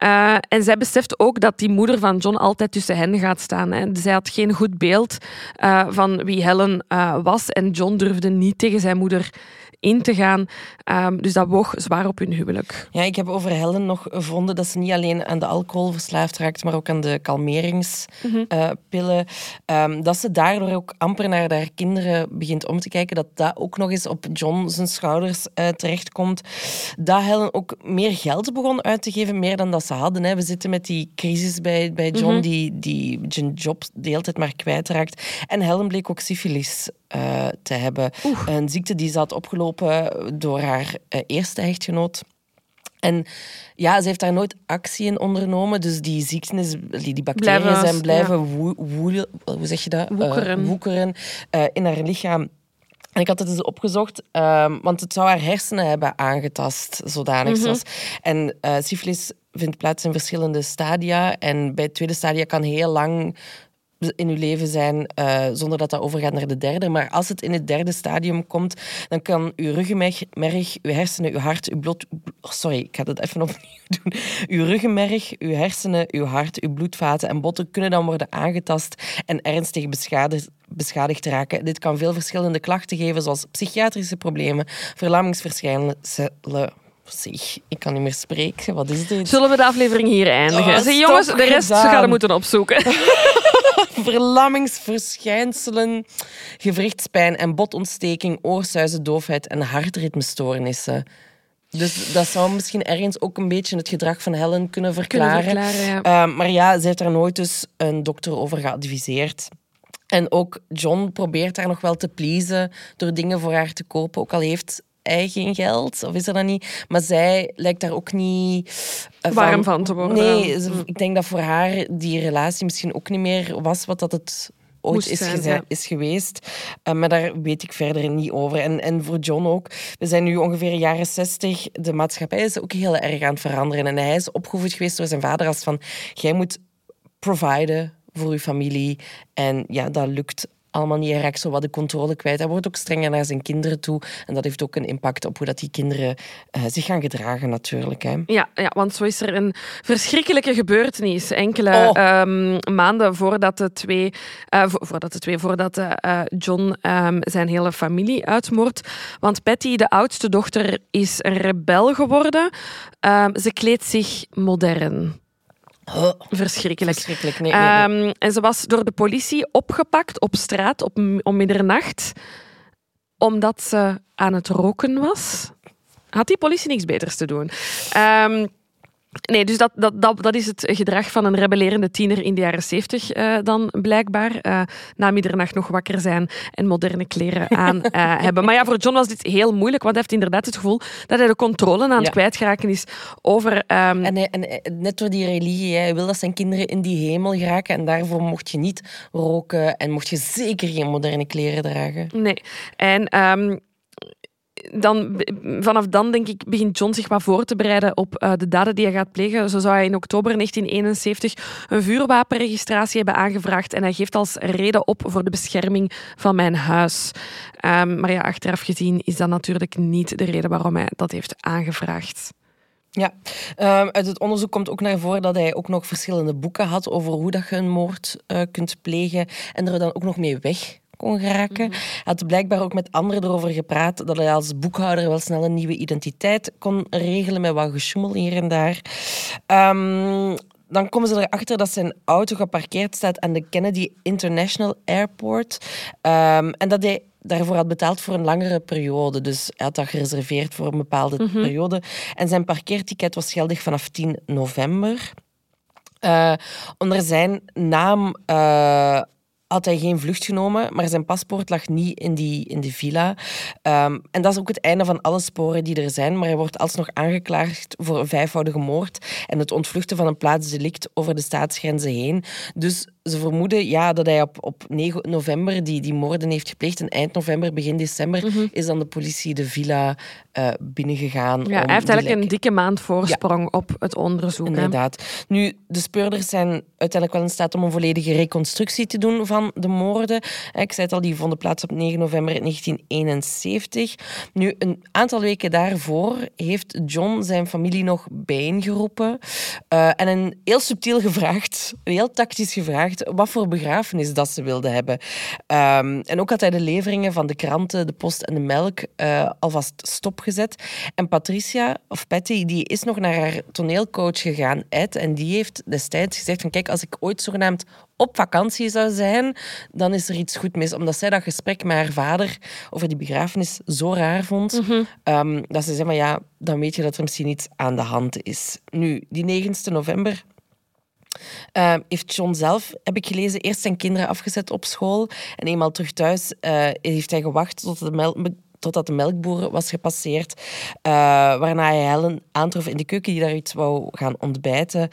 Uh, en zij beseft ook dat die moeder van John altijd tussen hen gaat staan. Hè. Zij had geen goed beeld uh, van wie Helen uh, was. En John durfde niet tegen zijn moeder in te gaan. Um, dus dat woog zwaar op hun huwelijk. Ja, ik heb over Helen nog gevonden dat ze niet alleen aan de alcohol verslaafd raakt, maar ook aan de kalmeringspillen. Mm -hmm. dat ze daardoor ook amper naar haar kinderen begint om te kijken. Dat dat ook nog eens op John zijn schouders uh, terechtkomt. Dat Helen ook meer geld begon uit te geven, meer dan dat ze hadden. Hè. We zitten met die crisis bij, bij John, mm die, die zijn job de hele tijd maar kwijtraakt. En Helen bleek ook syfilis uh, te hebben. Een ziekte die ze had opgelopen door haar uh, eerste echtgenoot. En ja, ze heeft daar nooit actie in ondernomen. Dus die ziektes, die, die bacteriën blijven, zijn blijven ja. hoe zeg je dat? woekeren, woekeren in haar lichaam. En ik had het eens opgezocht, um, want het zou haar hersenen hebben aangetast, zodanig. Mm -hmm. En uh, syfilis vindt plaats in verschillende stadia. En bij het tweede stadia kan heel lang in uw leven zijn uh, zonder dat dat overgaat naar de derde. Maar als het in het derde stadium komt, dan kan uw ruggenmerg, uw hersenen, uw hart, uw bloed... sorry, ik ga dat even opnieuw doen. Uw ruggenmerg, uw hersenen, uw hart, uw bloedvaten en botten kunnen dan worden aangetast en ernstig beschadigd, beschadigd raken. Dit kan veel verschillende klachten geven, zoals psychiatrische problemen, verlammingsverschijnselen Zeg, ik kan niet meer spreken. Wat is dit? Zullen we de aflevering hier eindigen? Oh, jongens, de rest gedaan. gaan we moeten opzoeken. Verlammingsverschijnselen, gewrichtspijn en botontsteking, oorsuizen, doofheid en hartritmestoornissen. Dus dat zou misschien ergens ook een beetje het gedrag van Helen kunnen verklaren. Kunnen verklaren ja. Uh, maar ja, ze heeft daar nooit dus een dokter over geadviseerd. En ook John probeert haar nog wel te pleasen door dingen voor haar te kopen. Ook al heeft hij geen geld, of is er dat niet? Maar zij lijkt daar ook niet... Uh, Warm van, te worden. Nee, ik denk dat voor haar die relatie misschien ook niet meer was wat dat het ooit is, zijn, is, geweest. Uh, maar daar weet ik verder niet over. En, en voor John ook. We zijn nu ongeveer jaren zestig. De maatschappij is ook heel erg aan het veranderen. En hij is opgevoed geweest door zijn vader als van... Jij moet providen voor je familie. En ja, dat lukt allemaal niet. Raakt zo wat de controle kwijt. Hij wordt ook strenger naar zijn kinderen toe. En dat heeft ook een impact op hoe dat die kinderen uh, zich gaan gedragen natuurlijk. Hè. Ja, ja, want zo is er een verschrikkelijke gebeurtenis. Enkele oh. um, maanden voordat de twee, uh, voordat, de twee, voordat uh, John um, zijn hele familie uitmoordt. Want Patty, de oudste dochter, is een rebel geworden. Um, ze kleedt zich modern. Verschrikkelijk. Verschrikkelijk nee, nee, nee. Um, en ze was door de politie opgepakt op straat op, om middernacht, omdat ze aan het roken was. Had die politie niks beters te doen? Um, Nee, dus dat, dat, dat, dat is het gedrag van een rebellerende tiener in de jaren zeventig uh, dan blijkbaar. Uh, na middernacht nog wakker zijn en moderne kleren aan uh, hebben. Maar ja, voor John was dit heel moeilijk, want hij heeft inderdaad het gevoel dat hij de controle aan het ja. kwijtgeraken is over... Um... En, en, net door die religie, hij wil dat zijn kinderen in die hemel geraken en daarvoor mocht je niet roken en mocht je zeker geen moderne kleren dragen. Nee, en... Um, dan, vanaf dan denk ik, begint John zich wat voor te bereiden op uh, de daden die hij gaat plegen. Zo zou hij in oktober 1971 een vuurwapenregistratie hebben aangevraagd en hij geeft als reden op voor de bescherming van mijn huis. Um, maar ja, achteraf gezien is dat natuurlijk niet de reden waarom hij dat heeft aangevraagd. Ja, um, uit het onderzoek komt ook naar voren dat hij ook nog verschillende boeken had over hoe dat je een moord uh, kunt plegen en er dan ook nog mee weg kon geraken. Hij had blijkbaar ook met anderen erover gepraat dat hij als boekhouder wel snel een nieuwe identiteit kon regelen met wat gesjoemel hier en daar. Um, dan komen ze erachter dat zijn auto geparkeerd staat aan de Kennedy International Airport. Um, en dat hij daarvoor had betaald voor een langere periode. Dus hij had dat gereserveerd voor een bepaalde periode. En zijn parkeerticket was geldig vanaf 10 november. Uh, onder zijn naam uh, had hij geen vlucht genomen, maar zijn paspoort lag niet in die, in die villa. Um, en dat is ook het einde van alle sporen die er zijn, maar hij wordt alsnog aangeklaagd voor een vijfvoudige moord en het ontvluchten van een plaatsdelict over de staatsgrenzen heen. Dus ze vermoeden ja, dat hij op, op 9 november die, die moorden heeft gepleegd. En eind november, begin december, mhm. is dan de politie de villa uh, binnengegaan. Ja, hij heeft eigenlijk een dikke maand voorsprong op het onderzoek. Inderdaad. Nu, de speurders zijn uiteindelijk wel in staat om een volledige reconstructie te doen van de moorden. Ik zei het al, die vonden plaats op 9 november 1971. Nu, een aantal weken daarvoor heeft John zijn familie nog bijeengeroepen uh, en een heel subtiel gevraagd, een heel tactisch gevraagd wat voor begrafenis dat ze wilden hebben. Um, en ook had hij de leveringen van de kranten, de post en de melk uh, alvast stopgezet. En Patricia, of Patty, die is nog naar haar toneelcoach gegaan, Ed, en die heeft destijds gezegd van kijk, als ik ooit zogenaamd op vakantie zou zijn, dan is er iets goed mis. Omdat zij dat gesprek met haar vader over die begrafenis zo raar vond, mm -hmm. um, dat ze zei van ja, dan weet je dat er misschien iets aan de hand is. Nu, die 9 november uh, heeft John zelf, heb ik gelezen, eerst zijn kinderen afgezet op school. En eenmaal terug thuis uh, heeft hij gewacht tot de totdat de melkboer was gepasseerd. Uh, waarna hij Helen aantrof in de keuken die daar iets wou gaan ontbijten. Uh,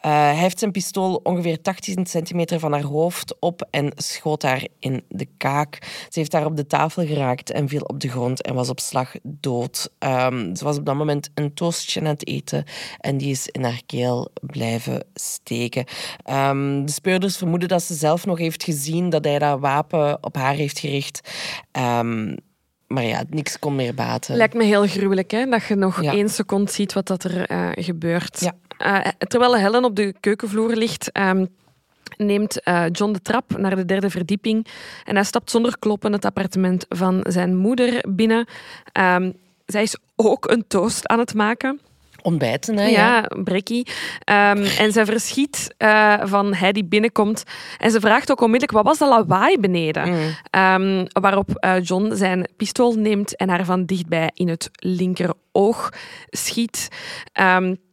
hij heeft zijn pistool ongeveer 18 centimeter van haar hoofd op en schoot haar in de kaak. Ze heeft daar op de tafel geraakt en viel op de grond en was op slag dood. Um, ze was op dat moment een toastje aan het eten en die is in haar keel blijven steken. Um, de speurders vermoeden dat ze zelf nog heeft gezien dat hij dat wapen op haar heeft gericht. Um, maar ja, niks kon meer baten. Lijkt me heel gruwelijk, hè? Dat je nog één seconde ziet wat dat er uh, gebeurt. Ja. Uh, terwijl Helen op de keukenvloer ligt, um, neemt uh, John de trap naar de derde verdieping en hij stapt zonder kloppen het appartement van zijn moeder binnen. Um, zij is ook een toast aan het maken ontbijten. Hè, ja, ja brekkie. Um, en ze verschiet uh, van hij die binnenkomt. En ze vraagt ook onmiddellijk, wat was dat lawaai beneden? Mm. Um, waarop uh, John zijn pistool neemt en haar van dichtbij in het linkeroog schiet. Um,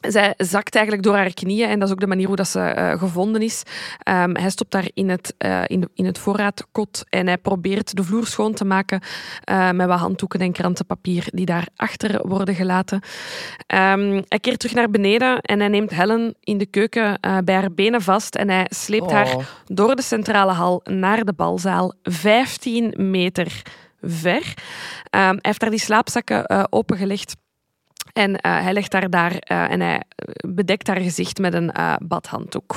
zij zakt eigenlijk door haar knieën en dat is ook de manier hoe dat ze uh, gevonden is. Um, hij stopt daar in het, uh, in, de, in het voorraadkot en hij probeert de vloer schoon te maken uh, met wat handdoeken en krantenpapier die daarachter worden gelaten. Um, hij keert terug naar beneden en hij neemt Helen in de keuken bij haar benen vast en hij sleept haar oh. door de centrale hal naar de balzaal, 15 meter ver. Um, hij heeft daar die slaapzakken opengelegd. En uh, hij legt haar daar uh, en hij bedekt haar gezicht met een uh, badhanddoek.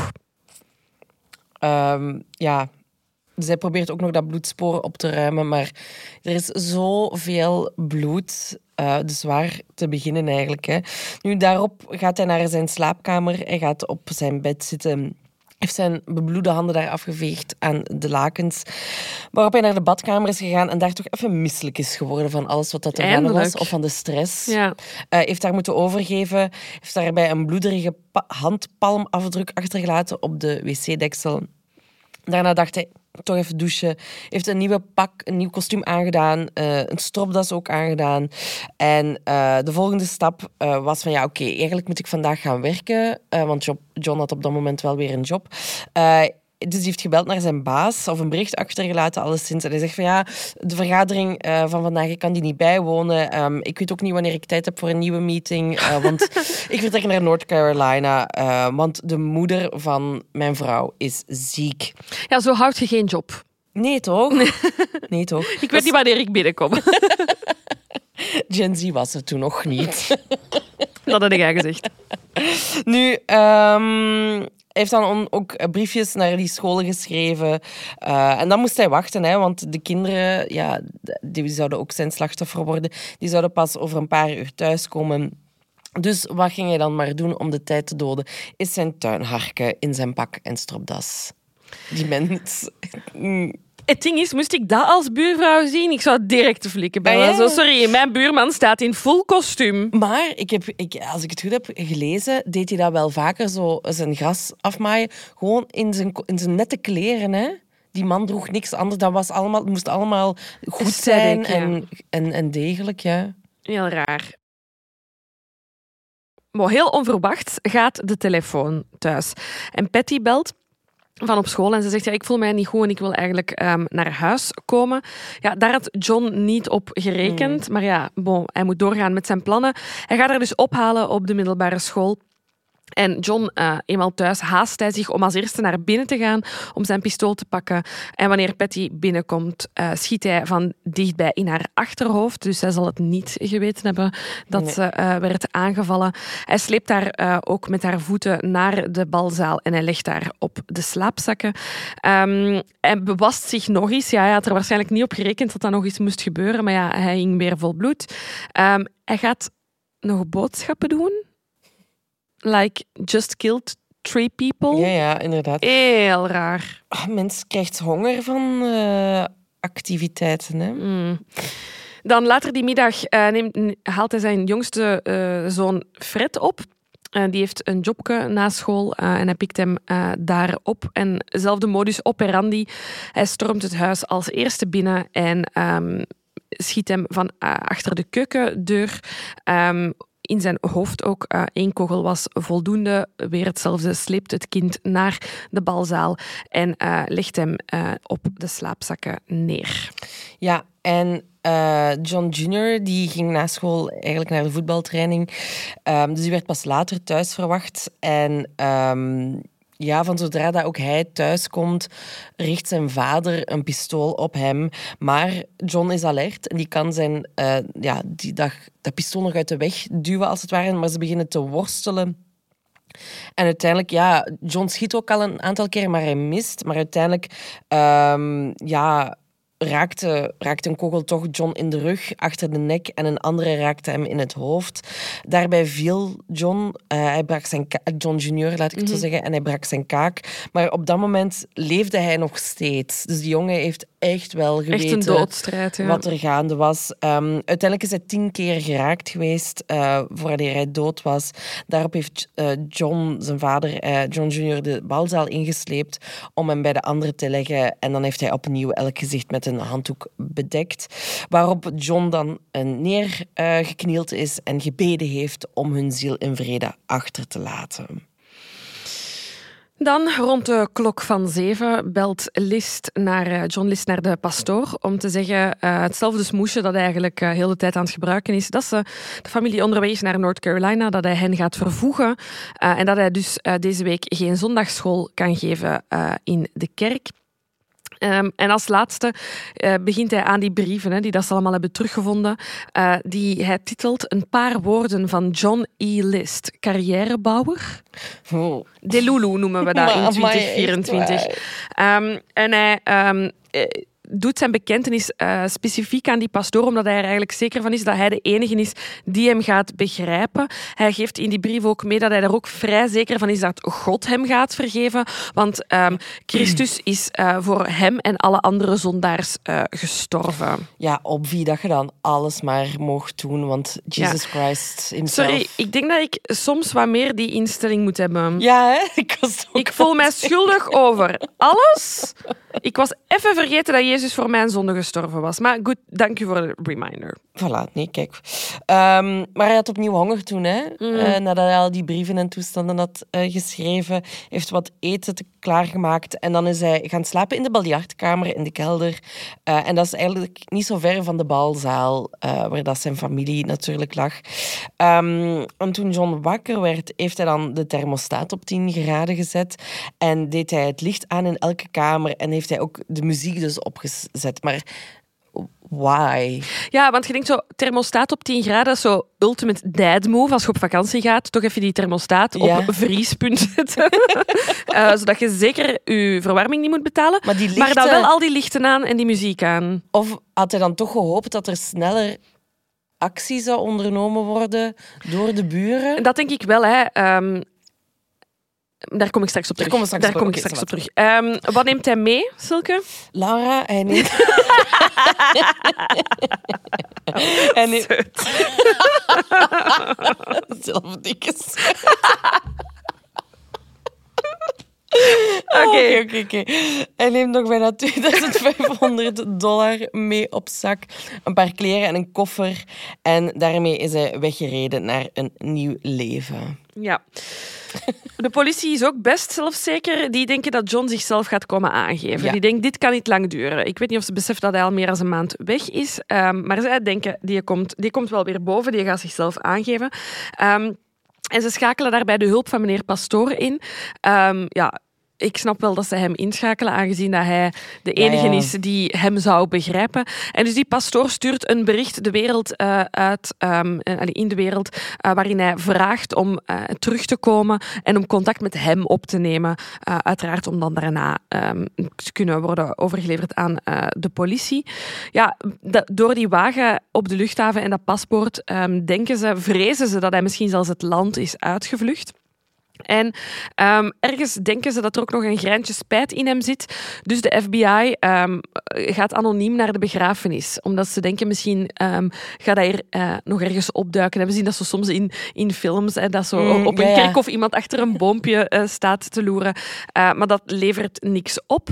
Um, ja, zij probeert ook nog dat bloedspoor op te ruimen, maar er is zoveel bloed. dus waar te beginnen eigenlijk. Hè. Nu, daarop gaat hij naar zijn slaapkamer. Hij gaat op zijn bed zitten heeft zijn bebloede handen daar afgeveegd aan de lakens. Waarop hij naar de badkamer is gegaan en daar toch even misselijk is geworden van alles wat dat er aan was. Of van de stress. Ja. Uh, heeft daar moeten overgeven. Heeft daarbij een bloederige handpalmafdruk achtergelaten op de wc-deksel. Daarna dacht hij, toch even douchen. Heeft een nieuwe pak, een nieuw kostuum aangedaan. Uh, een stropdas ook aangedaan. En uh, de volgende stap uh, was van ja, oké, eigenlijk moet ik vandaag gaan werken. want John had op dat moment wel weer een job dus die heeft gebeld naar zijn baas of een bericht achtergelaten, alleszins. En hij zegt van ja, de vergadering uh, van vandaag, ik kan die niet bijwonen. Um, ik weet ook niet wanneer ik tijd heb voor een nieuwe meeting. Uh, want ik vertrek naar North Carolina, uh, want de moeder van mijn vrouw is ziek. Ja, zo houd je geen job. Nee, toch? Nee, toch? ik weet niet wanneer ik binnenkom. Gen Z was er toen nog niet. Dat had ik gezegd. Nu, um, heeft dan ook briefjes naar die scholen geschreven. Uh, en dan moest hij wachten, hè, want de kinderen, ja, die zouden ook zijn slachtoffer worden. Die zouden pas over een paar uur thuiskomen. Dus wat ging hij dan maar doen om de tijd te doden? Is zijn tuin harken in zijn pak en stropdas. Die mens. Het ding is, moest ik dat als buurvrouw zien, ik zou direct te flikken bij ah, sorry, mijn buurman staat in full kostuum. Maar ik heb, ik, als ik het goed heb gelezen, deed hij dat wel vaker, zo zijn gras afmaaien. Gewoon in zijn, in zijn nette kleren, hè. Die man droeg niks anders. Dat was allemaal, het moest allemaal goed Aesthetic, zijn ja. en, en, degelijk, ja. Heel raar. Maar heel onverwachts gaat de telefoon thuis. En Patty belt van op school en ze zegt, ja, ik voel mij niet goed en ik wil eigenlijk ehm, naar huis komen. Ja, daar had John niet op gerekend. Maar ja, bon, hij moet doorgaan met zijn plannen. Hij gaat haar dus ophalen op de middelbare school. En John, eh, eenmaal thuis, haast hij zich om als eerste naar binnen te gaan om zijn pistool te pakken. En wanneer Patty binnenkomt, eh, schiet hij van dichtbij in haar achterhoofd. Dus zij zal het niet geweten hebben dat Nee. ze eh, werd aangevallen. Hij sleept haar ook met haar voeten naar de balzaal en hij legt haar op de slaapzakken. Ehm, hij bewast zich nog eens. Ja, hij had er waarschijnlijk niet op gerekend dat dat nog eens moest gebeuren, maar ja, hij hing weer vol bloed. Ehm, hij gaat nog boodschappen doen. Like, just killed three people. Ja, ja, inderdaad. Heel raar. Ah, mens krijgt honger van eh, activiteiten, hè. Mm. Dan later die middag eh, neemt, haalt hij zijn jongste eh, zoon Fred op. Die heeft een jobje na school en hij pikt hem daar op. En zelfde modus operandi. Hij stormt het huis als eerste binnen en ehm, schiet hem van achter de keukendeur. Ehm, in zijn hoofd ook eh, één kogel was voldoende. Weer hetzelfde, sleept het kind naar de balzaal en eh, legt hem eh, op de slaapzakken neer. Ja, en John Jr. die ging na school eigenlijk naar de voetbaltraining. Ehm, dus die werd pas later thuis verwacht. En ehm, ja, van zodra dat ook hij thuis komt, richt zijn vader een pistool op hem. Maar John is alert en die kan zijn, eh, ja, die dat pistool nog uit de weg duwen, als het ware. Maar ze beginnen te worstelen. En uiteindelijk, ja, John schiet ook al een aantal keer, maar hij mist. Maar uiteindelijk, ehm, ja, raakte, raakte een kogel toch John in de rug, achter de nek, en een andere raakte hem in het hoofd. Daarbij viel John, eh, hij brak zijn John Junior, laat ik het zo zeggen, en hij brak zijn kaak. Maar op dat moment leefde hij nog steeds. Dus die jongen heeft echt wel geweten Echt. Ja. wat er gaande was. Ehm, uiteindelijk is hij tien keer geraakt geweest eh, voordat hij dood was. Daarop heeft eh, John, zijn vader, John Jr., de balzaal ingesleept om hem bij de anderen te leggen. En dan heeft hij opnieuw elk gezicht met een handdoek bedekt. Waarop John dan eh, neergeknield is en gebeden heeft om hun ziel in vrede achter te laten. Dan rond de klok van zeven belt List naar, eh, John List naar de pastoor om te zeggen eh, hetzelfde smoesje dat hij eigenlijk eh, heel de tijd aan het gebruiken is. Dat ze de familie onderweg naar North Carolina, dat hij hen gaat vervoegen eh, en dat hij dus eh, deze week geen zondagschool kan geven eh, in de kerk. Ehm, en als laatste eh, begint hij aan die brieven, hè, die dat ze allemaal hebben teruggevonden, eh, die hij titelt Een paar woorden van John E. List, carrièrebouwer. Oh. Delulu noemen we dat in Maar, amai, echt 2024. Ehm, en hij ehm, eh, doet zijn bekentenis eh, specifiek aan die pastoor, omdat hij er eigenlijk zeker van is dat hij de enige is die hem gaat begrijpen. Hij geeft in die brief ook mee dat hij er ook vrij zeker van is dat God hem gaat vergeven, want ehm, Christus is eh, voor hem en alle andere zondaars eh, gestorven. Ja, op wie dat je dan alles maar mocht doen, want Jesus Christ himself. Sorry, ik denk dat ik soms wat meer die instelling moet hebben. Ja, hè? Ik, was ook Ik voel mij schuldig over alles. Ik was even vergeten dat Jezus voor mijn zonde gestorven was. Maar goed, dank u voor de reminder. Voilà, nee, kijk. Ehm, maar hij had opnieuw honger toen, hè? Eh, nadat hij al die brieven en toestanden had eh, geschreven. Heeft wat eten te klaargemaakt. En dan is hij gaan slapen in de biljartkamer in de kelder. Eh, en dat is eigenlijk niet zo ver van de balzaal, eh, waar dat zijn familie natuurlijk lag. Ehm, en toen John wakker werd, heeft hij dan de thermostaat op 10 graden gezet. En deed hij het licht aan in elke kamer. En heeft hij ook de muziek dus opgezet. Maar why? Ja, want je denkt zo, thermostaat op 10 graden, dat is zo ultimate dad move als je op vakantie gaat. Toch even die thermostaat Ja. op vriespunt zetten. Eh, zodat je zeker je verwarming niet moet betalen. Maar die Maar dan wel al die lichten aan en die muziek aan. Of had hij dan toch gehoopt dat er sneller actie zou ondernomen worden door de buren? En dat denk ik wel, hè. Ehm, daar kom ik straks op terug. straks daar kom ik straks op terug. Ehm, wat neemt hij mee, Silke? Laura, hij neemt... hij neemt... Zelf dikke Oké, oké, oké. Hij neemt nog bijna 2500 dollar mee op zak. Een paar kleren en een koffer. En daarmee is hij weggereden naar een nieuw leven. Ja. De politie is ook best zelfzeker. Die denken dat John zichzelf gaat komen aangeven. Ja. Die denken, dit kan niet lang duren. Ik weet niet of ze beseffen dat hij al meer dan een maand weg is. ehm, maar zij denken, die komt, die komt wel weer boven. Die gaat zichzelf aangeven. Ehm, en ze schakelen daarbij de hulp van meneer Pastoor in. Ehm, ja, ik snap wel dat ze hem inschakelen, aangezien dat hij de enige ja. is die hem zou begrijpen. En dus die pastoor stuurt een bericht de wereld eh, uit, ehm, eh, in de wereld, eh, waarin hij vraagt om terug te komen en om contact met hem op te nemen. Uiteraard om dan daarna ehm, te kunnen worden overgeleverd aan de politie. Ja, dat- door die wagen op de luchthaven en dat paspoort ehm, denken ze, vrezen ze dat hij misschien zelfs het land is uitgevlucht. En ehm, ergens denken ze dat er ook nog een greintje spijt in hem zit. Dus de FBI ehm, gaat anoniem naar de begrafenis. Omdat ze denken misschien ehm, gaat hij er eh, nog ergens opduiken. En we zien dat zo soms in, in films. Hè, dat zo Mm, op een ja, ja. kerkhof iemand achter een boompje eh, staat te loeren. Eh, maar dat levert niks op.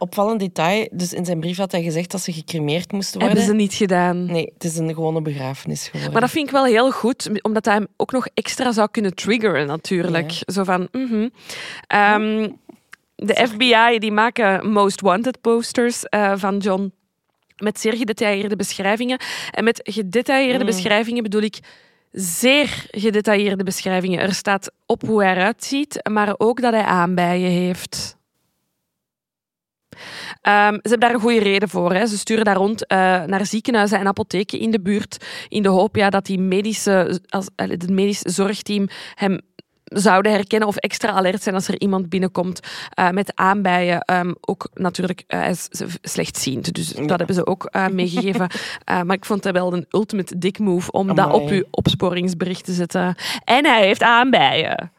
Opvallend detail. Dus in zijn brief had hij gezegd dat ze gecremeerd moesten worden. Hebben ze niet gedaan. Nee, het is een gewone begrafenis geworden. Maar dat vind ik wel heel goed, omdat hij hem ook nog extra zou kunnen triggeren, natuurlijk. Zo van, mhm. Ehm, de FBI die maken Most Wanted posters eh, van John met zeer gedetailleerde beschrijvingen. En met gedetailleerde beschrijvingen bedoel ik zeer gedetailleerde beschrijvingen. Er staat op hoe hij eruit ziet, maar ook dat hij aanbijen heeft. Ehm, ze hebben daar een goede reden voor. Hè. Ze sturen daar rond eh, naar ziekenhuizen en apotheken in de buurt in de hoop ja, dat die medische, als, het medisch zorgteam hem zouden herkennen of extra alert zijn als er iemand binnenkomt eh, met aanbijen. Ehm, ook natuurlijk, is slechtziend, dus dat hebben ze ook meegegeven. Maar ik vond het wel een ultimate dick move om dat op uw opsporingsbericht te zetten. En hij heeft aanbijen.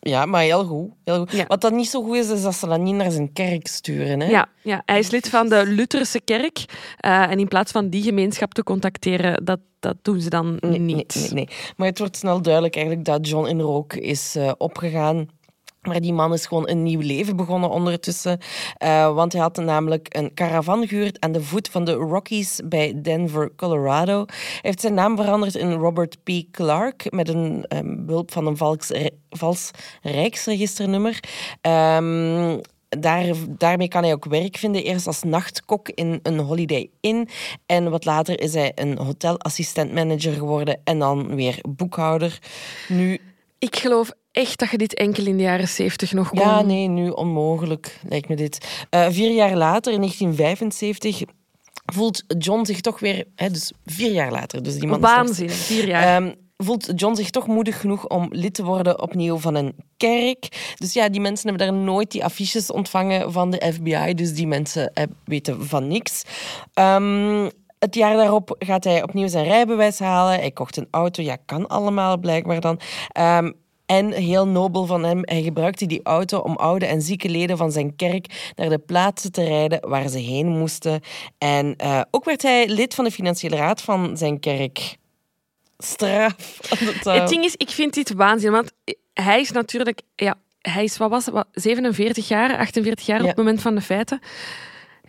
Ja, maar heel goed. Heel goed. Ja. Wat dan niet zo goed is, is dat ze dat niet naar zijn kerk sturen. Hè? Ja, ja, hij is lid van de Lutherse kerk. Eh, en in plaats van die gemeenschap te contacteren, dat, dat doen ze dan Nee, niet. Nee, nee, nee. Maar het wordt snel duidelijk eigenlijk dat John in rook is eh, opgegaan. Maar die man is gewoon een nieuw leven begonnen ondertussen. Eh, want hij had namelijk een caravan gehuurd aan de voet van de Rockies bij Denver, Colorado. Hij heeft zijn naam veranderd in Robert P. Clark met een behulp van een vals, vals rijksregisternummer. Ehm, daar, daarmee kan hij ook werk vinden. Eerst als nachtkok in een Holiday Inn. En wat later is hij een hotelassistent-manager geworden. En dan weer boekhouder. Nu, Ik geloof echt dat je dit enkel in de jaren zeventig nog kon. ja, nee, nu onmogelijk, lijkt me dit. Eh, vier jaar later, in 1975, voelt John zich toch weer... Hè, dus vier jaar later. Dus die man vier jaar. Ehm, voelt John zich toch moedig genoeg om lid te worden opnieuw van een kerk. Dus ja, die mensen hebben daar nooit die affiches ontvangen van de FBI. Dus die mensen eh, weten van niks. Ehm, het jaar daarop gaat hij opnieuw zijn rijbewijs halen. Hij kocht een auto. Ja, kan allemaal blijkbaar dan. Ehm, en heel nobel van hem, hij gebruikte die auto om oude en zieke leden van zijn kerk naar de plaatsen te rijden waar ze heen moesten. En eh, ook werd hij lid van de financiële raad van zijn kerk. Straf. Eh, Het ding is, ik vind dit waanzin, want hij is natuurlijk... Ja, hij is, wat was het, wat, 47 jaar, 48 jaar Ja. op het moment van de feiten.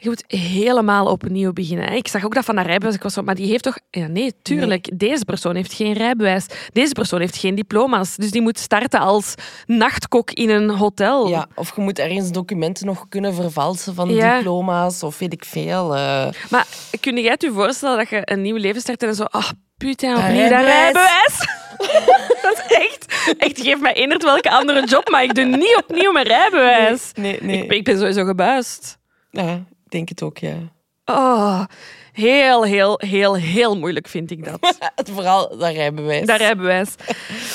Je moet helemaal opnieuw beginnen. hè. Ik zag ook dat van haar rijbewijs. Ik was zo, maar die heeft toch... Ja, nee, tuurlijk. Deze persoon heeft geen rijbewijs. Deze persoon heeft geen diploma's. Dus die moet starten als nachtkok in een hotel. Ja, of je moet ergens documenten nog kunnen vervalsen van Ja. diploma's of weet ik veel. eh. Maar kun jij het je voorstellen dat je een nieuw leven start en zo... Ah, putain, Dat opnieuw dat rijbewijs. dat is echt... Echt, geef mij eender welke andere job, maar ik doe niet opnieuw mijn rijbewijs. Nee, nee. Ik, ben- ik ben sowieso gebuist. Ja, denk het ook, ja. Oh, heel, heel, heel, heel moeilijk vind ik dat. Vooral dat rijbewijs. Dat rijbewijs.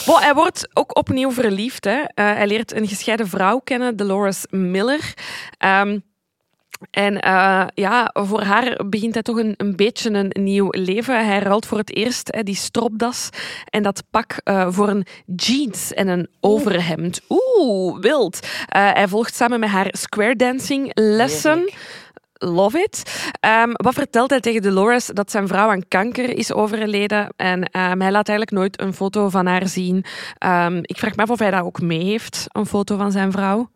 Bon, hij wordt ook opnieuw verliefd. Hè. Eh, hij leert een gescheiden vrouw kennen, Dolores Miller. Ehm, en eh, ja, voor haar begint hij toch een, een beetje een nieuw leven. Hij ruilt voor het eerst hè, die stropdas en dat pak eh, voor een jeans en een overhemd. Oeh, wild. Hij volgt samen met haar square dancing lessen. Heerlijk. Love it. Ehm, wat vertelt hij tegen Dolores? Dat zijn vrouw aan kanker is overleden. En ehm, hij laat eigenlijk nooit een foto van haar zien. Ehm, ik vraag me af of hij dat ook mee heeft, een foto van zijn vrouw.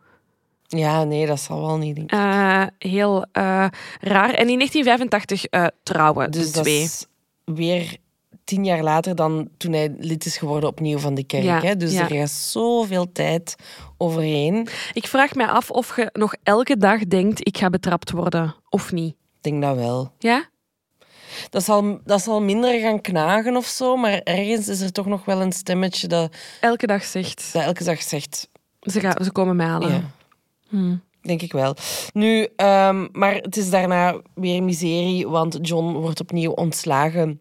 Ja, nee, dat zal wel niet. Denk ik. Eh, heel eh, raar. En in 1985 eh, trouwen dus de dat twee. is weer tien jaar later dan toen hij lid is geworden opnieuw van de kerk. Ja, hè? Dus ja. er gaat zoveel tijd overheen. Ik vraag mij af of je nog elke dag denkt, ik ga betrapt worden, of niet. Ik denk dat wel. Ja? Dat zal, dat zal minder gaan knagen of zo, maar ergens is er toch nog wel een stemmetje dat, Elke dag zegt, dat elke dag zegt. ze, gaan, ze komen mij halen. Ja. Hmm. Denk ik wel. Nu, ehm, maar het is daarna weer miserie, want John wordt opnieuw ontslagen.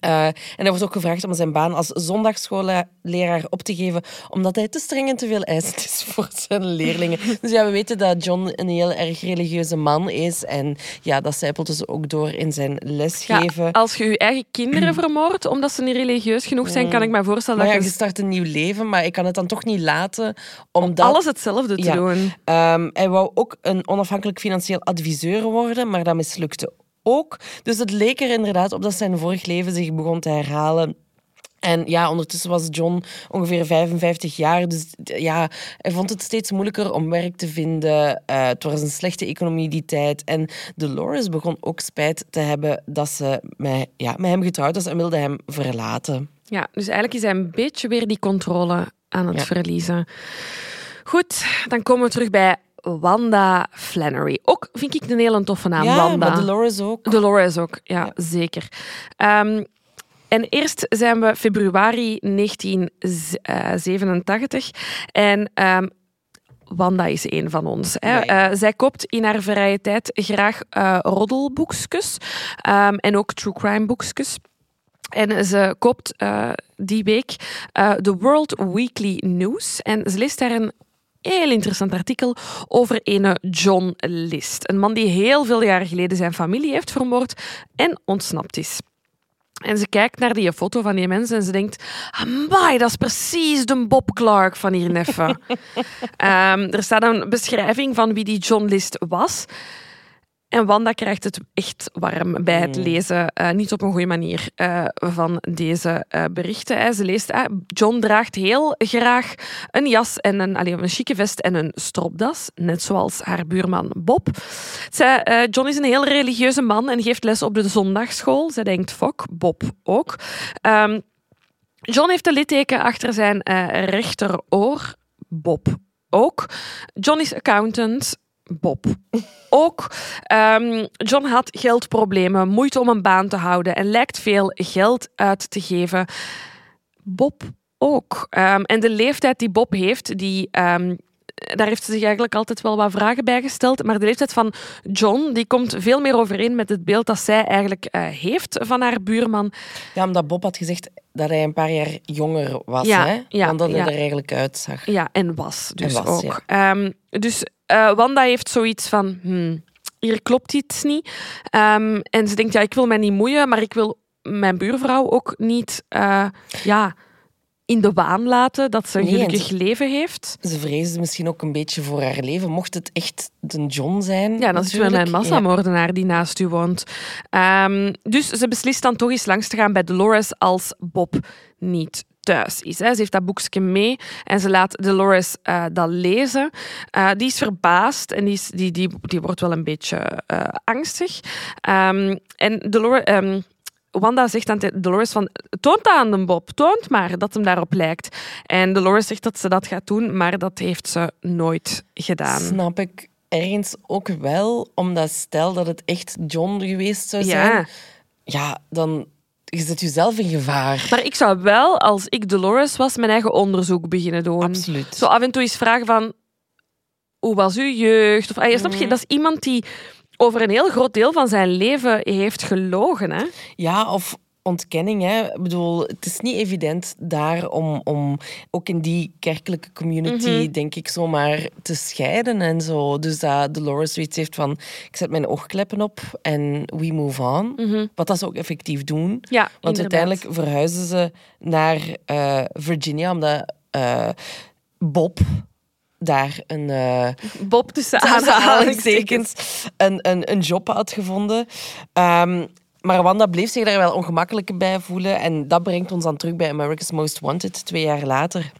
Eh, en hij wordt ook gevraagd om zijn baan als zondagsschoolleraar op te geven, omdat hij te streng en te veel eisend is voor zijn leerlingen. Dus ja, we weten dat John een heel erg religieuze man is. En ja, dat zijpelt dus ook door in zijn Ja, lesgeven. als je je eigen kinderen vermoordt omdat ze niet religieus genoeg zijn, kan ik me voorstellen maar ja, dat je je start een nieuw leven, maar ik kan het dan toch niet laten omdat... alles hetzelfde te Ja. doen. Ehm, hij wou ook een onafhankelijk financieel adviseur worden, maar dat mislukte ook. Dus het leek er inderdaad op dat zijn vorig leven zich begon te herhalen. En ja, ondertussen was John ongeveer 55 jaar. Dus ja, hij vond het steeds moeilijker om werk te vinden. Eh, het was een slechte economie die tijd. En Dolores begon ook spijt te hebben dat ze met, ja, met hem getrouwd was en wilde hem verlaten. Ja, dus eigenlijk is hij een beetje weer die controle aan het Ja. verliezen. Goed, dan komen we terug bij Wanda Flannery. Ook vind ik een hele toffe naam, ja, Wanda. maar Dolores ook. Dolores ook, ja, Ja. zeker. Ehm, en eerst zijn we februari 1987 en ehm, Wanda is een van ons. Hè. Nee. Eh, zij koopt in haar vrije tijd graag eh roddelboekjes ehm, en ook true crime boekjes. En ze koopt eh, die week de World Weekly News. En ze leest daar een heel interessant artikel over ene John List. Een man die heel veel jaren geleden zijn familie heeft vermoord en ontsnapt is. En ze kijkt naar die foto van die mensen en ze denkt... Amai, dat is precies de Bob Clark van hier neffen. Ehm, er staat een beschrijving van wie die John List was. En Wanda krijgt het echt warm bij het Mm. lezen. eh, niet op een goede manier eh, van deze eh, berichten. Ze leest, John draagt heel graag een jas en een, allee, een chique vest en een stropdas. Net zoals haar buurman Bob. Zij, John is een heel religieuze man en geeft les op de zondagsschool. Zij denkt, fok, Bob ook. Ehm, John heeft een litteken achter zijn rechteroor. Bob ook. John is accountant. Bob ook. Ehm, John had geldproblemen, moeite om een baan te houden en lijkt veel geld uit te geven. Bob ook. Ehm, en de leeftijd die Bob heeft, die, ehm, daar heeft ze zich eigenlijk altijd wel wat vragen bij gesteld. Maar de leeftijd van John die komt veel meer overeen met het beeld dat zij eigenlijk eh, heeft van haar buurman. Ja, omdat Bob had gezegd dat hij een paar jaar jonger was, Ja, hè? ja, dan dat hij ja. er eigenlijk uitzag. Ja, en was dus En was, ook. Dus eh, Wanda heeft zoiets van... hmm, hier klopt iets niet. Ehm, en ze denkt, ja, ik wil mij niet moeien, maar ik wil mijn buurvrouw ook niet eh, ja, in de waan laten dat ze een gelukkig leven heeft. Ze vreesde misschien ook een beetje voor haar leven. Mocht het echt de John zijn. Ja, dan zitten we met een massamoordenaar die naast u woont. Ehm, dus ze beslist dan toch eens langs te gaan bij Dolores als Bob niet thuis is. Hè. Ze heeft dat boekje mee en ze laat Dolores eh, dat lezen. Eh, die is verbaasd en die, is, die, die, die wordt wel een beetje eh, angstig. Ehm, en Dolores... ehm, Wanda zegt aan Dolores van, toont dat aan de Bob, toont maar dat hem daarop lijkt. En Dolores zegt dat ze dat gaat doen, maar dat heeft ze nooit gedaan. Snap ik ergens ook wel, omdat stel dat het echt John geweest zou zijn, Ja. ja, dan je zet jezelf in gevaar. Maar ik zou wel, als ik Dolores was, mijn eigen onderzoek beginnen doen. Absoluut. Zo af en toe eens vragen van... Hoe was uw jeugd? Of, ah, je snap je, Mhm. dat is iemand die over een heel groot deel van zijn leven heeft gelogen. Hè? Ja, of ontkenning. Hè. Ik bedoel, het is niet evident daar om, om ook in die kerkelijke community, Mhm. denk ik, zomaar te scheiden en zo. Dus dat Dolores zoiets heeft van, ik zet mijn oogkleppen op en we move on. Wat dat ze ook effectief doen. Ja, Want inderdaad. uiteindelijk verhuizen ze naar eh, Virginia, omdat eh, Bob daar een... eh, Bob tussen aanhalingstekens een, een, een job had gevonden. Ehm, maar Wanda bleef zich daar wel ongemakkelijk bij voelen. En dat brengt ons dan terug bij America's Most Wanted, twee jaar later.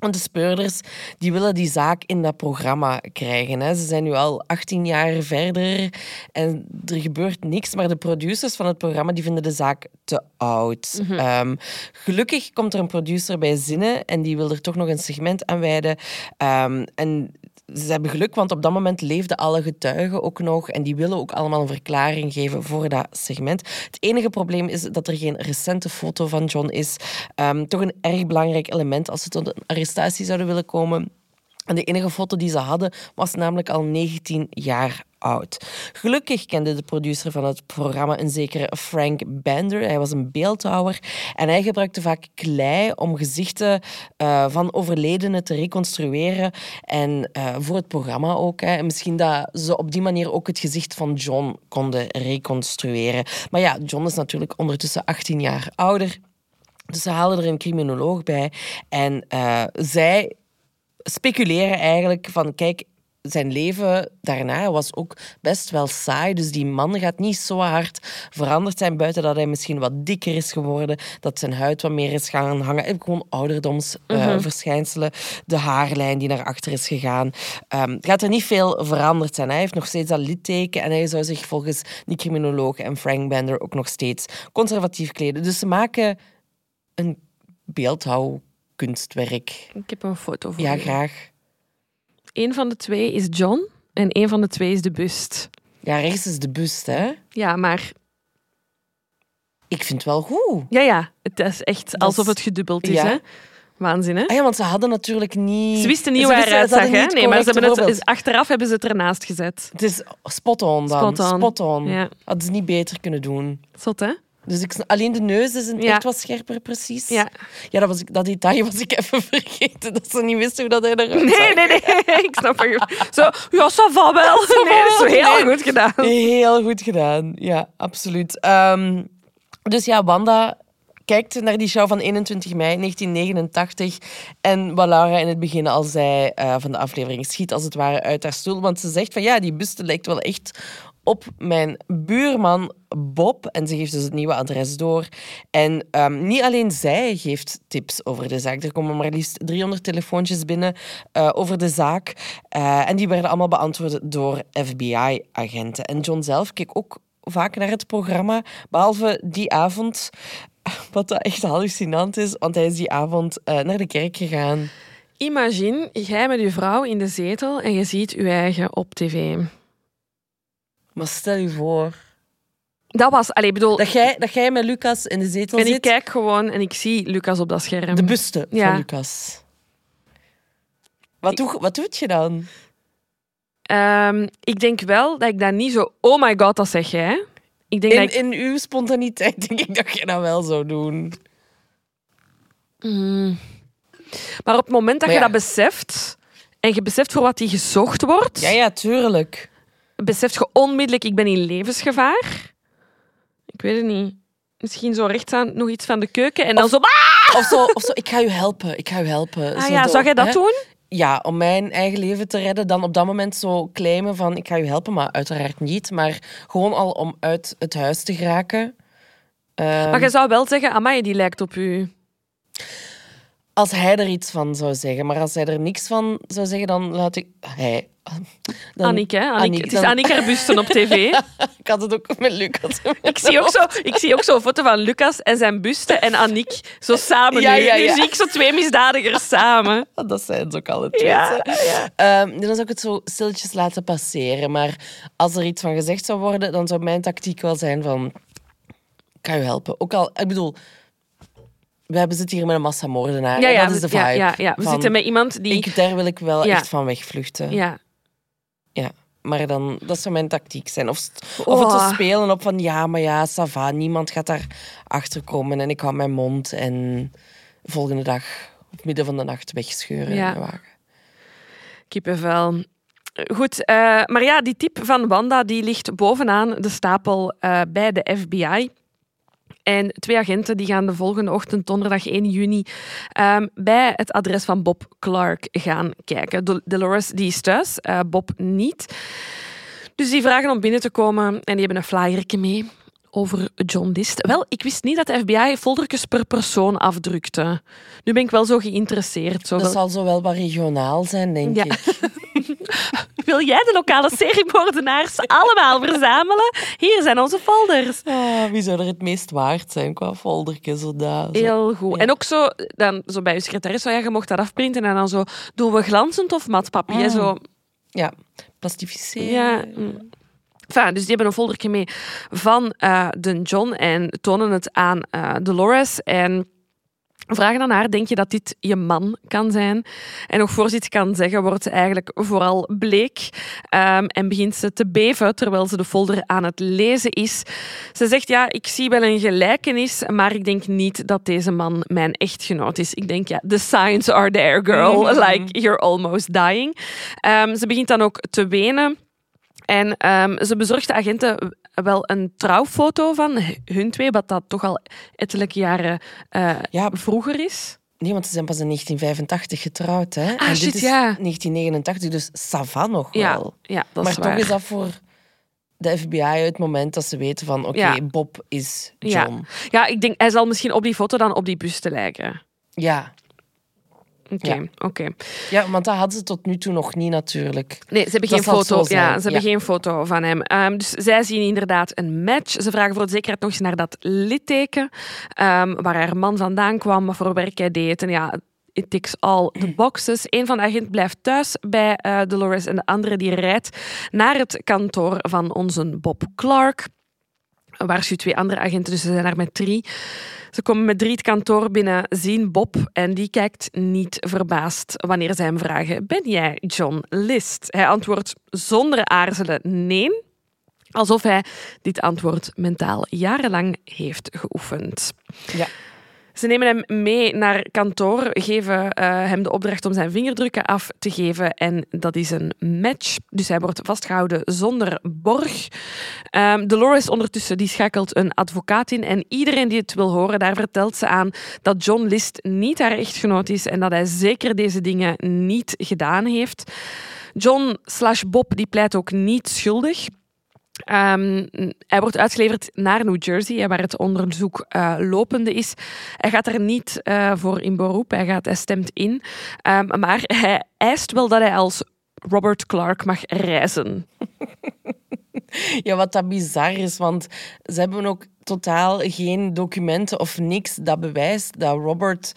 Want de speurders die willen die zaak in dat programma krijgen. Hè. Ze zijn nu al 18 jaar verder en er gebeurt niks. Maar de producers van het programma die vinden de zaak te oud. Ehm, gelukkig komt er een producer bij zinnen en die wil er toch nog een segment aan wijden. Ehm, en ze hebben geluk, want op dat moment leefden alle getuigen ook nog en die willen ook allemaal een verklaring geven voor dat segment. Het enige probleem is dat er geen recente foto van John is. Ehm, toch een erg belangrijk element als ze tot een arrestatie zouden willen komen. En de enige foto die ze hadden was namelijk al 19 jaar Gelukkig kende de producer van het programma een zekere Frank Bender. Hij was een beeldhouwer en hij gebruikte vaak klei om gezichten uh, van overledenen te reconstrueren. En uh, voor het programma ook. Hè. En misschien dat ze op die manier ook het gezicht van John konden reconstrueren. Maar ja, John is natuurlijk ondertussen 18 jaar ouder. Dus ze halen er een criminoloog bij. En uh, zij speculeren eigenlijk van, kijk, zijn leven daarna was ook best wel saai. Dus die man gaat niet zo hard veranderd zijn, buiten dat hij misschien wat dikker is geworden, dat zijn huid wat meer is gaan hangen. En gewoon ouderdomsverschijnselen. Uh, De haarlijn die naar achter is gegaan. Um, gaat er niet veel veranderd zijn. Hij heeft nog steeds dat litteken en hij zou zich volgens die criminoloog en Frank Bender ook nog steeds conservatief kleden. Dus ze maken een beeldhouwkunstwerk. Ik heb een foto voor Ja, je. graag. Eén van de twee is John en één van de twee is de bust. Ja, rechts is de bust, hè. Ja, maar Ik vind het wel goed. ja, ja, het is echt alsof het gedubbeld is. Ja. Hè? Waanzin, hè? Ah ja, want ze hadden natuurlijk niet... Ze wisten niet Ze wisten- eruit ze zag, hè? Nee, maar ze hebben het, achteraf hebben ze het ernaast gezet. Het is spot on dan. Spot on. Spot on. Ja. Hadden ze niet beter kunnen doen. Zot, hè? Dus ik, alleen de neus is een Ja. echt wat scherper, precies. Ja. Ja, dat, was ik, dat detail was ik even vergeten. Dat ze niet wisten hoe dat hij eruit Nee, zag. nee, nee. Ik snap het. Zo, ja, ça va wel. Nee, dat is heel Nee. goed gedaan. Heel goed gedaan. Ja, absoluut. Ehm, dus ja, Wanda kijkt naar die show van 21 mei 1989. En wat Laura in het begin al zei eh, van de aflevering, schiet als het ware uit haar stoel. Want ze zegt van ja, die buste lijkt wel echt op mijn buurman Bob. En ze geeft dus het nieuwe adres door. En ehm, niet alleen zij geeft tips over de zaak. Er komen maar liefst 300 telefoontjes binnen eh, over de zaak. Eh, en die werden allemaal beantwoord door FBI-agenten. En John zelf keek ook vaak naar het programma, behalve die avond. Wat dat echt hallucinant is, want hij is die avond eh, naar de kerk gegaan. Imagine, jij met je vrouw in de zetel en je ziet je eigen op tv. Maar stel je voor Dat was, allee, ik bedoel, dat jij, dat jij met Lucas in de zetel en ik zit. kijk gewoon en ik zie Lucas op dat scherm. De buste Ja. van Lucas. Wat, doe, wat doet je dan? Ehm, ik denk wel dat ik dat niet zo, oh my god, dat zeg jij. Ik denk In, dat ik, in uw spontaniteit denk ik dat je dat wel zou doen. Mm. Maar op het moment dat Maar je ja. dat beseft en je beseft voor wat die gezocht wordt, Ja, ja, tuurlijk. Beseft je onmiddellijk, ik ben in levensgevaar. Ik weet het niet. Misschien zo rechts aan nog iets van de keuken en dan Of- zo... Ah! Of zo, of zo, ik ga u helpen, ik ga u helpen. Ah Zo ja, zou jij dat hè? doen? Ja, om mijn eigen leven te redden, dan op dat moment zo claimen van ik ga u helpen, maar uiteraard niet. Maar gewoon al om uit het huis te geraken. Ehm, Maar je zou wel zeggen, amai, die lijkt op u. Als hij er iets van zou zeggen, maar als hij er niks van zou zeggen, dan laat ik... Hij... Dan, Annick, hè? Annick, Annick, het is dan- Annick haar busten op tv. Ik had het ook met Lucas. ik, zie ook zo, ik zie ook zo'n foto van Lucas en zijn buste en Annick zo samen Ja, nu. ja, Nu ja. zie ik zo twee misdadigers samen. Dat zijn ze ook alle twee. Ja. Ehm, dan zou ik het zo stilletjes laten passeren. Maar als er iets van gezegd zou worden, dan zou mijn tactiek wel zijn van... Ga u helpen. Ook al, ik bedoel... We hebben zitten hier met een massamoordenaar. Ja, en ja, dat is de vibe. ja. We van, zitten met iemand die... Ik, daar wil ik wel echt van wegvluchten. Ja. Maar dan, dat zou mijn tactiek zijn. Of, of het Oh. te spelen op van, ja, maar ja, Sava, niemand gaat daar achter komen en ik hou mijn mond en volgende dag, op midden van de nacht, wegscheuren Ja. in de wagen. Kippenvel. Goed, eh, maar ja, die tip van Wanda die ligt bovenaan de stapel eh, bij de FBI. En twee agenten die gaan de volgende ochtend, donderdag 1 juni, ehm, bij het adres van Bob Clark gaan kijken. Dol- Dolores die is thuis, eh, Bob niet. Dus die vragen om binnen te komen en die hebben een flyertje mee over John List. Wel, ik wist niet dat de FBI foldertjes per persoon afdrukte. Nu ben ik wel zo geïnteresseerd. Zo Dat wel- zal zo wel wat regionaal zijn, denk Ja. ik. Wil jij de lokale seriemoordenaars allemaal verzamelen? Hier zijn onze folders. Ah, wie zou er het meest waard zijn qua foldertje? Zo daar, zo. Heel goed. Ja. En ook zo, dan, zo bij je secretaris, zo, ja, je mocht dat afprinten en dan zo, doen we glanzend of mat papier? Mm. Zo, Ja, plastificeren. Ja. mm. Enfin, dus die hebben een foldertje mee van eh, de John en tonen het aan eh, Dolores. En vragen aan haar, denk je dat dit je man kan zijn? En nog voor ze iets kan zeggen, wordt ze eigenlijk vooral bleek. ehm, en begint ze te beven terwijl ze de folder aan het lezen is. Ze zegt, ja, ik zie wel een gelijkenis, maar ik denk niet dat deze man mijn echtgenoot is. Ik denk, ja, the signs are there, girl. Mhm. Like, you're almost dying. Ehm, ze begint dan ook te wenen. En ehm, ze bezorgt de agenten wel een trouwfoto van hun twee, wat dat toch al ettelijke jaren eh, Ja. vroeger is. Nee, want ze zijn pas in 1985 getrouwd. Hè? Ah, en shit, dit is ja. 1989, dus Savan nog Ja, wel. ja dat maar is toch waar. is dat voor de FBI het moment dat ze weten van... Oké, Ja. Bob is Ja. John. Ja, ik denk, hij zal misschien op die foto dan op die bus te lijken. Ja. Oké, Ja. oké. ja, want dat hadden ze tot nu toe nog niet natuurlijk. Nee, ze hebben Dat geen foto. Ja, ze hebben ja. geen foto van hem. Ehm, dus zij zien inderdaad een match. Ze vragen voor de zekerheid nog eens naar dat litteken, ehm, waar haar man vandaan kwam, wat voor werk hij deed. En ja, it ticks all the boxes. Een van de agenten blijft thuis bij eh, Dolores en de andere die rijdt naar het kantoor van onze Bob Clark. Waarschuwt twee andere agenten, dus ze zijn daar met drie. Ze komen met drie het kantoor binnen, zien Bob en die kijkt niet verbaasd wanneer ze hem vragen: Ben jij John List? Hij antwoordt zonder aarzelen nee, alsof hij dit antwoord mentaal jarenlang heeft geoefend. Ja. Ze nemen hem mee naar kantoor, geven eh, hem de opdracht om zijn vingerdrukken af te geven en dat is een match. Dus hij wordt vastgehouden zonder borg. Ehm, Dolores ondertussen die schakelt een advocaat in en iedereen die het wil horen, daar vertelt ze aan dat John List niet haar echtgenoot is en dat hij zeker deze dingen niet gedaan heeft. John slash Bob die pleit ook niet schuldig. Ehm, hij wordt uitgeleverd naar New Jersey, waar het onderzoek eh, lopende is. Hij gaat er niet eh, voor in beroep, hij, gaat, hij stemt in. Ehm, maar hij eist wel dat hij als Robert Clark mag reizen. Ja, wat dat bizar is, want ze hebben ook totaal geen documenten of niks dat bewijst dat Robert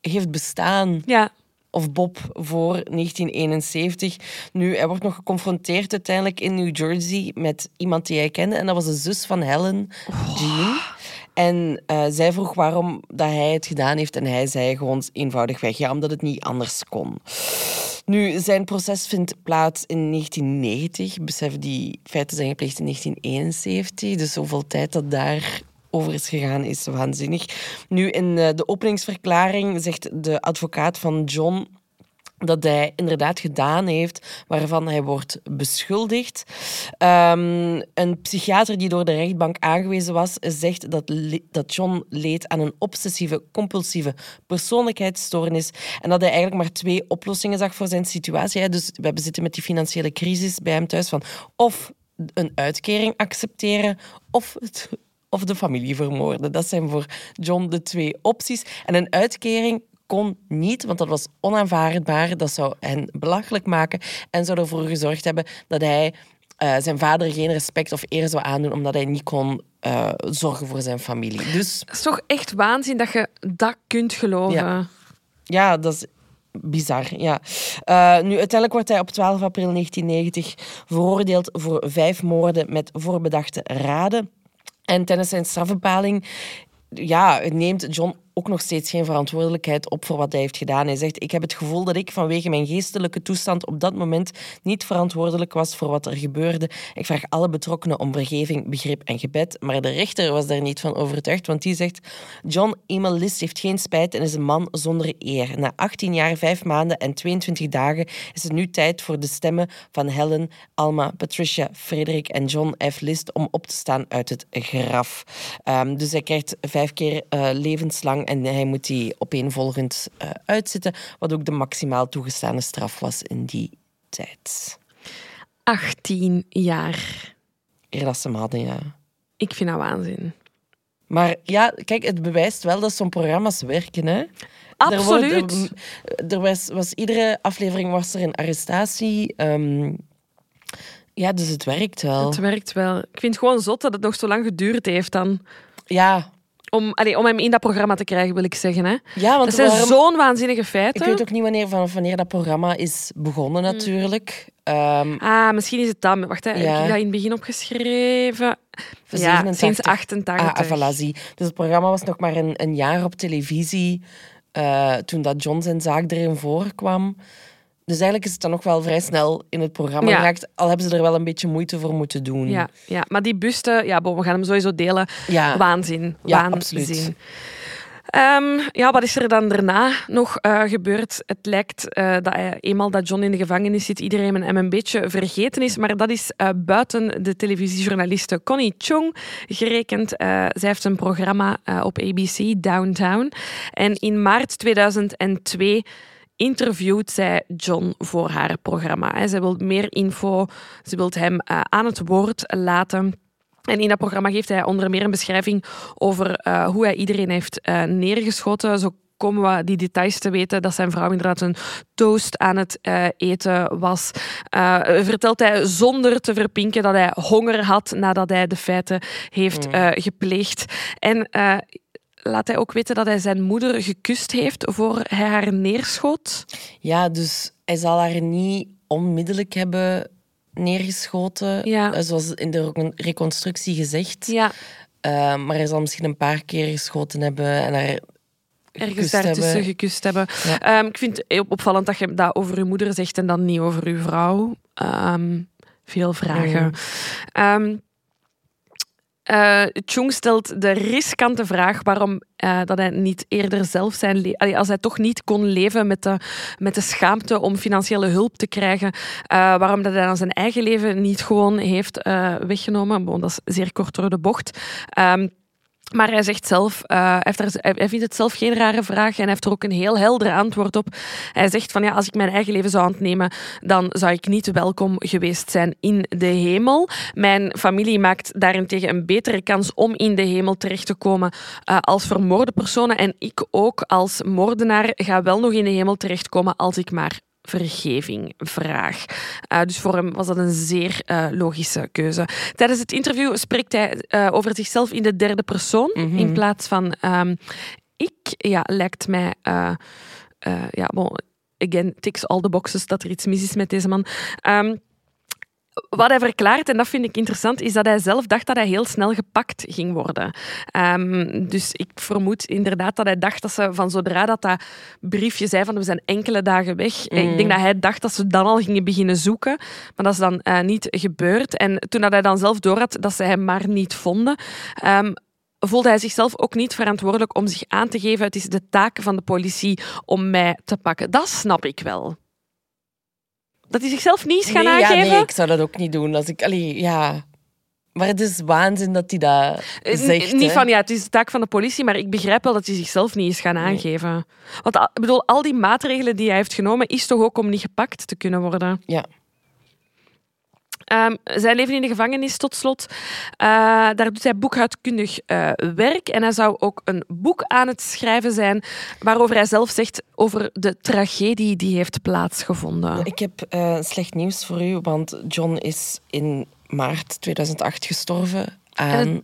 heeft bestaan. Ja, of Bob voor 1971. Nu, hij wordt nog geconfronteerd uiteindelijk in New Jersey met iemand die hij kende. En dat was de zus van Helen, Jean. En eh, zij vroeg waarom dat hij het gedaan heeft. En hij zei gewoon eenvoudigweg, ja, omdat het niet anders kon. Nu, zijn proces vindt plaats in 1990. Besef, die feiten zijn gepleegd in 1971. Dus hoeveel tijd dat daar over is gegaan, is waanzinnig. Nu, in eh, de openingsverklaring zegt de advocaat van John dat hij inderdaad gedaan heeft waarvan hij wordt beschuldigd. Ehm, een psychiater die door de rechtbank aangewezen was, zegt dat, dat John leed aan een obsessieve compulsieve persoonlijkheidsstoornis en dat hij eigenlijk maar twee oplossingen zag voor zijn situatie. Dus we zitten met die financiële crisis bij hem thuis van of een uitkering accepteren of het of de familie vermoorden. Dat zijn voor John de twee opties. En een uitkering kon niet, want dat was onaanvaardbaar. Dat zou hen belachelijk maken en zou ervoor gezorgd hebben dat hij eh, zijn vader geen respect of eer zou aandoen, omdat hij niet kon eh, zorgen voor zijn familie. Dus het is toch echt waanzin dat je dat kunt geloven. Ja. ja, dat is bizar. Ja. Eh, nu, uiteindelijk wordt hij op 12 april 1990 veroordeeld voor vijf moorden met voorbedachte raden. En tijdens zijn strafbepaling ja, neemt John ook nog steeds geen verantwoordelijkheid op voor wat hij heeft gedaan. Hij zegt, ik heb het gevoel dat ik vanwege mijn geestelijke toestand op dat moment niet verantwoordelijk was voor wat er gebeurde. Ik vraag alle betrokkenen om vergeving, begrip en gebed. Maar de rechter was daar niet van overtuigd, want die zegt, John Emil List heeft geen spijt en is een man zonder eer. Na 18 jaar, 5 maanden en 22 dagen is het nu tijd voor de stemmen van Helen, Alma, Patricia, Frederik en John F. List om op te staan uit het graf. Ehm, dus hij krijgt vijf keer eh, levenslang en hij moet die opeenvolgend eh, uitzitten, wat ook de maximaal toegestane straf was in die tijd. 18 jaar. Eer dat ze hem hadden, ja. Ik vind dat waanzin. Maar ja, kijk, het bewijst wel dat zo'n programma's werken. Hè? Absoluut. Er, er- er was, was iedere aflevering was er een arrestatie. ehm, ja, dus het werkt wel. Het werkt wel. Ik vind het gewoon zot dat het nog zo lang geduurd heeft dan. Ja, Om, allee, om hem in dat programma te krijgen, wil ik zeggen. Hè. ja want Dat zijn waarom- zo'n waanzinnige ik feiten. weet ook niet wanneer, vanaf wanneer dat programma is begonnen, Mm. natuurlijk. Ehm, Ah, misschien is het dan. Wacht, hè. heb ik dat in het begin opgeschreven? Van ja, 87. sinds 88. Ah, ah, voilà. Dus het programma was nog maar een, een jaar op televisie eh, toen dat John zijn zaak erin voorkwam. Dus eigenlijk is het dan nog wel vrij snel in het programma Ja. geraakt. Al hebben ze er wel een beetje moeite voor moeten doen. Ja, ja, maar die buste, ja, bon, we gaan hem sowieso delen. Ja. Waanzin. Ja, Waanzin. absoluut. Ehm, ja, wat is er dan daarna nog eh, gebeurd? Het lijkt eh, dat hij, eenmaal dat John in de gevangenis zit, iedereen hem een beetje vergeten is. Maar dat is eh, buiten de televisiejournaliste Connie Chung gerekend. Zij heeft een programma op ABC, Downtown. En in maart 2002 interviewt zij John voor haar programma. Zij wil meer info, ze wil hem eh, aan het woord laten. En in dat programma geeft hij onder meer een beschrijving over eh, hoe hij iedereen heeft eh, neergeschoten. Zo komen we die details te weten dat zijn vrouw inderdaad een toast aan het eten was. Vertelt hij zonder te verpinken dat hij honger had nadat hij de feiten heeft eh, gepleegd. En laat hij ook weten dat hij zijn moeder gekust heeft voor hij haar neerschoot. Ja, dus hij zal haar niet onmiddellijk hebben neergeschoten. Ja. eh, Zoals in de recon- reconstructie gezegd. Ja, Eh, maar hij zal misschien een paar keer geschoten hebben en haar ergens daartussen hebben. gekust hebben. Ja. Ehm, ik vind het opvallend dat je dat over je moeder zegt en dan niet over je vrouw. Ehm, veel vragen. Mm. Ehm, eh, Chung stelt de riskante vraag waarom eh, dat hij niet eerder zelf zijn... als hij toch niet kon leven met de, met de schaamte om financiële hulp te krijgen, eh, waarom dat hij dan zijn eigen leven niet gewoon heeft weggenomen. Dat is zeer kort door de bocht. Ehm, maar hij zegt zelf, eh, heeft er, hij vindt het zelf geen rare vraag en hij heeft er ook een heel helder antwoord op. Hij zegt van ja, als ik mijn eigen leven zou ontnemen, dan zou ik niet welkom geweest zijn in de hemel. Mijn familie maakt daarentegen een betere kans om in de hemel terecht te komen eh, als vermoorde personen. En ik ook als moordenaar ga wel nog in de hemel terechtkomen als ik maar vergeving vraag. Eh, dus voor hem was dat een zeer eh, logische keuze. Tijdens het interview spreekt hij eh, over zichzelf in de derde persoon in plaats van ehm, ik. Ja, lijkt mij. ja, bon, again, ticks all the boxes dat er iets mis is met deze man. Ehm, wat hij verklaart, en dat vind ik interessant, is dat hij zelf dacht dat hij heel snel gepakt ging worden. Ehm, dus ik vermoed inderdaad dat hij dacht dat ze van zodra dat, dat briefje zei van we zijn enkele dagen weg, ik denk dat hij dacht dat ze dan al gingen beginnen zoeken, maar dat is dan eh, niet gebeurd. En toen dat hij dan zelf doorhad dat ze hem maar niet vonden, ehm, voelde hij zichzelf ook niet verantwoordelijk om zich aan te geven. Het is de taak van de politie om mij te pakken. Dat snap ik wel. Dat hij zichzelf niet is gaan nee, aangeven. Ja, nee, ik zou dat ook niet doen. Als ik, allee, ja. Maar het is waanzin dat hij dat Eh, zegt. N- niet hè. van ja, het is de taak van de politie, maar ik begrijp wel dat hij zichzelf niet is gaan aangeven. Want ik bedoel, al die maatregelen die hij heeft genomen, is toch ook om niet gepakt te kunnen worden. Ja. Ehm, zijn leven in de gevangenis, tot slot. Eh, daar doet hij boekhoudkundig eh, werk. En hij zou ook een boek aan het schrijven zijn, waarover hij zelf zegt over de tragedie die heeft plaatsgevonden. Ik heb eh, slecht nieuws voor u, want John is in maart 2008 gestorven aan...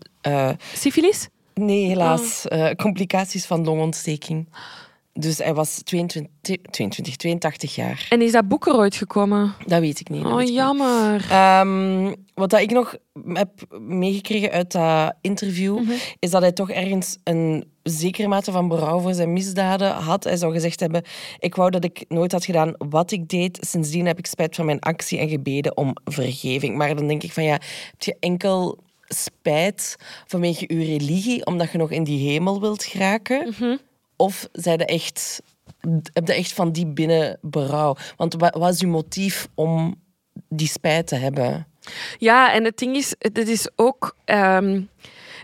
Syfilis? nee, helaas. eh, complicaties van longontsteking. Dus hij was 22, 22 82 jaar. En is dat boek er ooit gekomen? Dat weet ik niet. Oh, ik jammer. Ehm, wat dat ik nog heb meegekregen uit dat interview, Mhm. is dat hij toch ergens een zekere mate van berouw voor zijn misdaden had. Hij zou gezegd hebben, ik wou dat ik nooit had gedaan wat ik deed. Sindsdien heb ik spijt van mijn actie en gebeden om vergeving. Maar dan denk ik van ja, heb je enkel spijt vanwege uw religie, omdat je nog in die hemel wilt geraken? Mhm. Of zijn je echt, heb je echt van die binnen berouw? Want wat, is uw motief om die spijt te hebben? Ja, en het ding is, het is ook. ehm,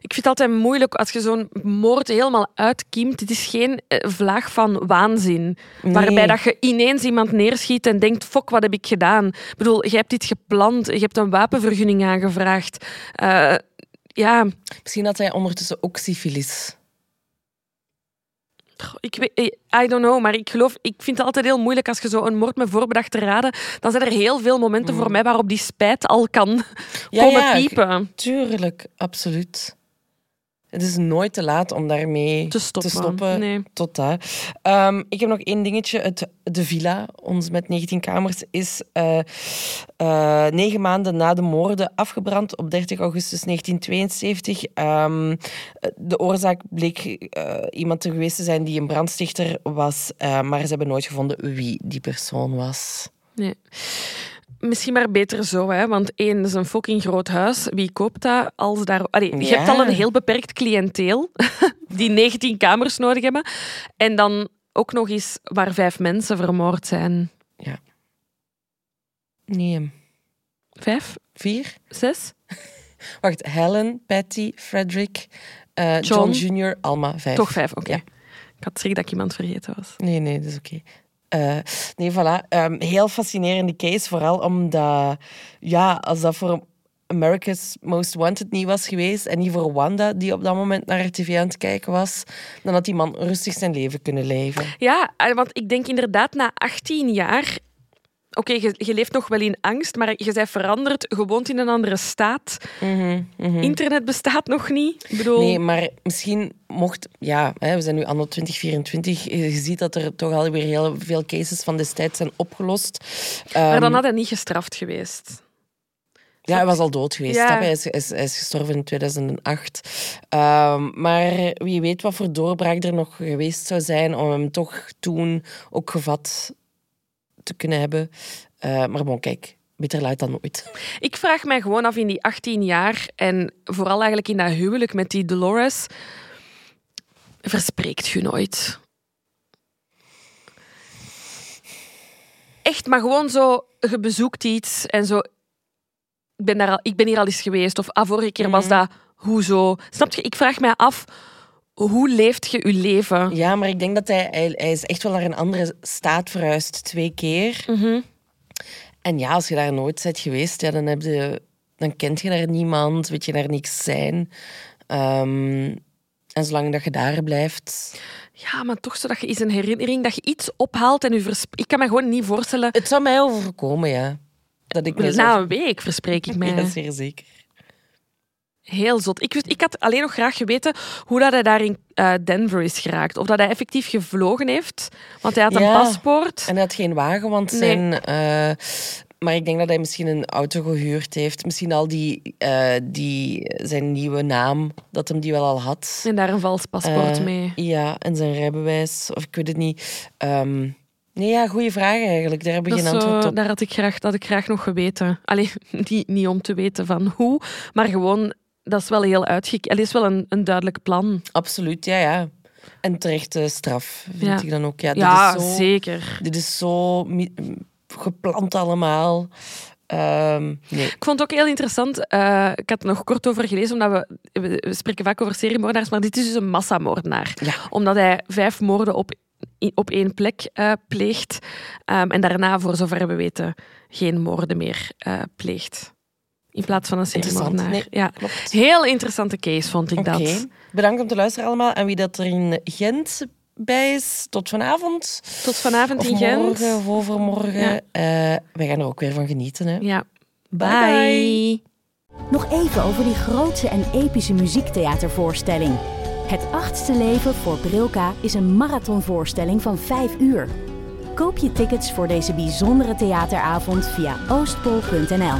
ik vind het altijd moeilijk als je zo'n moord helemaal uitkiemt. Het is geen eh, vlaag van waanzin. Waarbij dat je ineens iemand neerschiet en denkt: Fok, wat heb ik gedaan? Ik bedoel, je hebt dit gepland, je hebt een wapenvergunning aangevraagd. Eh, ja, Misschien had hij ondertussen ook syfilis. Ik weet, eh, I don't know, maar ik geloof, ik vind het altijd heel moeilijk als je zo een moord met voorbedachte raden, dan zijn er heel veel momenten voor mij waarop die spijt al kan Mm. Ja, komen ja, piepen. Tuurlijk, absoluut. Het is nooit te laat om daarmee Te stoppen. Nee. Tot daar. Ehm, ik heb nog één dingetje. Het, de villa, ons met 19 kamers, is eh, eh, negen maanden na de moorden afgebrand op 30 augustus 1972. Ehm, de oorzaak bleek eh, iemand te geweest te zijn die een brandstichter was, maar ze hebben nooit gevonden wie die persoon was. Nee. Misschien maar beter zo, hè? want één, is een fucking groot huis. Wie koopt dat? Als daar... Allee, Je Ja. hebt al een heel beperkt cliënteel die 19 kamers nodig hebben. En dan ook nog eens waar vijf mensen vermoord zijn. Nee. Vijf? Vier? Zes? Wacht, Helen, Patty, Frederick, eh, John. John. Jr., Alma, vijf. Toch vijf, oké. Ja. Ik had schrik dat ik iemand vergeten was. Nee, nee, dat is oké. Eh, nee, voilà. Ehm, heel fascinerende case, vooral omdat, ja, als dat voor America's Most Wanted niet was geweest en niet voor Wanda, die op dat moment naar RTV aan het kijken was, dan had die man rustig zijn leven kunnen leven. Ja, eh, want ik denk inderdaad na 18 jaar... Oké, je, je leeft nog wel in angst, maar je bent veranderd. Je woont in een andere staat. Internet bestaat nog niet. Ik bedoel... Nee, maar misschien mocht... Ja, hè, we zijn nu anno 2024. Je ziet dat er toch alweer heel veel cases van destijds zijn opgelost. Maar Ehm, dan had hij niet gestraft geweest. Ja, hij was al dood geweest. Ja. Hij, is, is- hij is gestorven in 2008. Ehm, maar wie weet wat voor doorbraak er nog geweest zou zijn om hem toch toen ook gevat te kunnen hebben. Eh, maar bon, kijk, beter luid dan nooit. Ik vraag mij gewoon af in die 18 jaar en vooral eigenlijk in dat huwelijk met die Dolores, verspreekt je nooit? Echt, maar gewoon zo, je bezoekt iets en zo. Ik ben, daar al, ik ben hier al eens geweest, of ah, vorige keer was dat, hoezo? Snap je? Ik vraag mij af, hoe leeft je je leven? Ja, maar ik denk dat hij, hij, hij is echt wel naar een andere staat verhuisd, twee keer. Mhm. En ja, als je daar nooit bent geweest, ja, dan, heb je, dan kent je daar niemand, weet je daar niks zijn. Ehm, en zolang dat je daar blijft... Ja, maar toch zodat je eens een herinnering, dat je iets ophaalt en je verspreekt. Ik kan me gewoon niet voorstellen. Het zou mij overkomen, ja. Dat ik. Na een week verspreek ik mij. Ja, zeer zeker. Heel zot. Ik, wist- ik had alleen nog graag geweten hoe dat hij daar in eh, Denver is geraakt. Of dat hij effectief gevlogen heeft. Want hij had een Ja. paspoort. En hij had geen wagen, want Nee. zijn... eh, maar ik denk dat hij misschien een auto gehuurd heeft. Misschien al die, eh, die, zijn nieuwe naam, dat hem die wel al had. En daar een vals paspoort mee. Ja, en zijn rijbewijs, of ik weet het niet. Ehm, nee, ja, goede vraag eigenlijk. Daar heb ik Dat geen antwoord op. daar had ik, graag, dat had ik graag nog geweten. Allee, niet, niet om te weten van hoe, maar gewoon, dat is wel heel uitgekeken. Dat is wel een, een duidelijk plan. Absoluut, ja, ja. En terechte straf, vind Ja. ik dan ook. Ja, dit ja, is zo, zeker. Dit is zo gepland allemaal. Ehm, nee. Ik vond het ook heel interessant. eh, ik had er nog kort over gelezen, omdat we, we, spreken vaak over seriemoordenaars, maar dit is dus een massamoordenaar. Ja. Omdat hij vijf moorden op, op één plek eh, pleegt ehm, en daarna, voor zover we weten, geen moorden meer eh, pleegt. In plaats van een Interessant. seriemoordenaar. Nee, Ja. klopt. Heel interessante case, vond ik Oké. dat. Bedankt om te luisteren allemaal. En wie dat er in Gent bij is, tot vanavond. Tot vanavond Of in Gent. morgen of overmorgen. Ja. Eh, wij gaan er ook weer van genieten. Hè. Ja. Bye, Bye. Nog even over die grootse en epische muziektheatervoorstelling. Het achtste leven voor Brilka is een marathonvoorstelling van 5 uur. Koop je tickets voor deze bijzondere theateravond via oostpol.nl.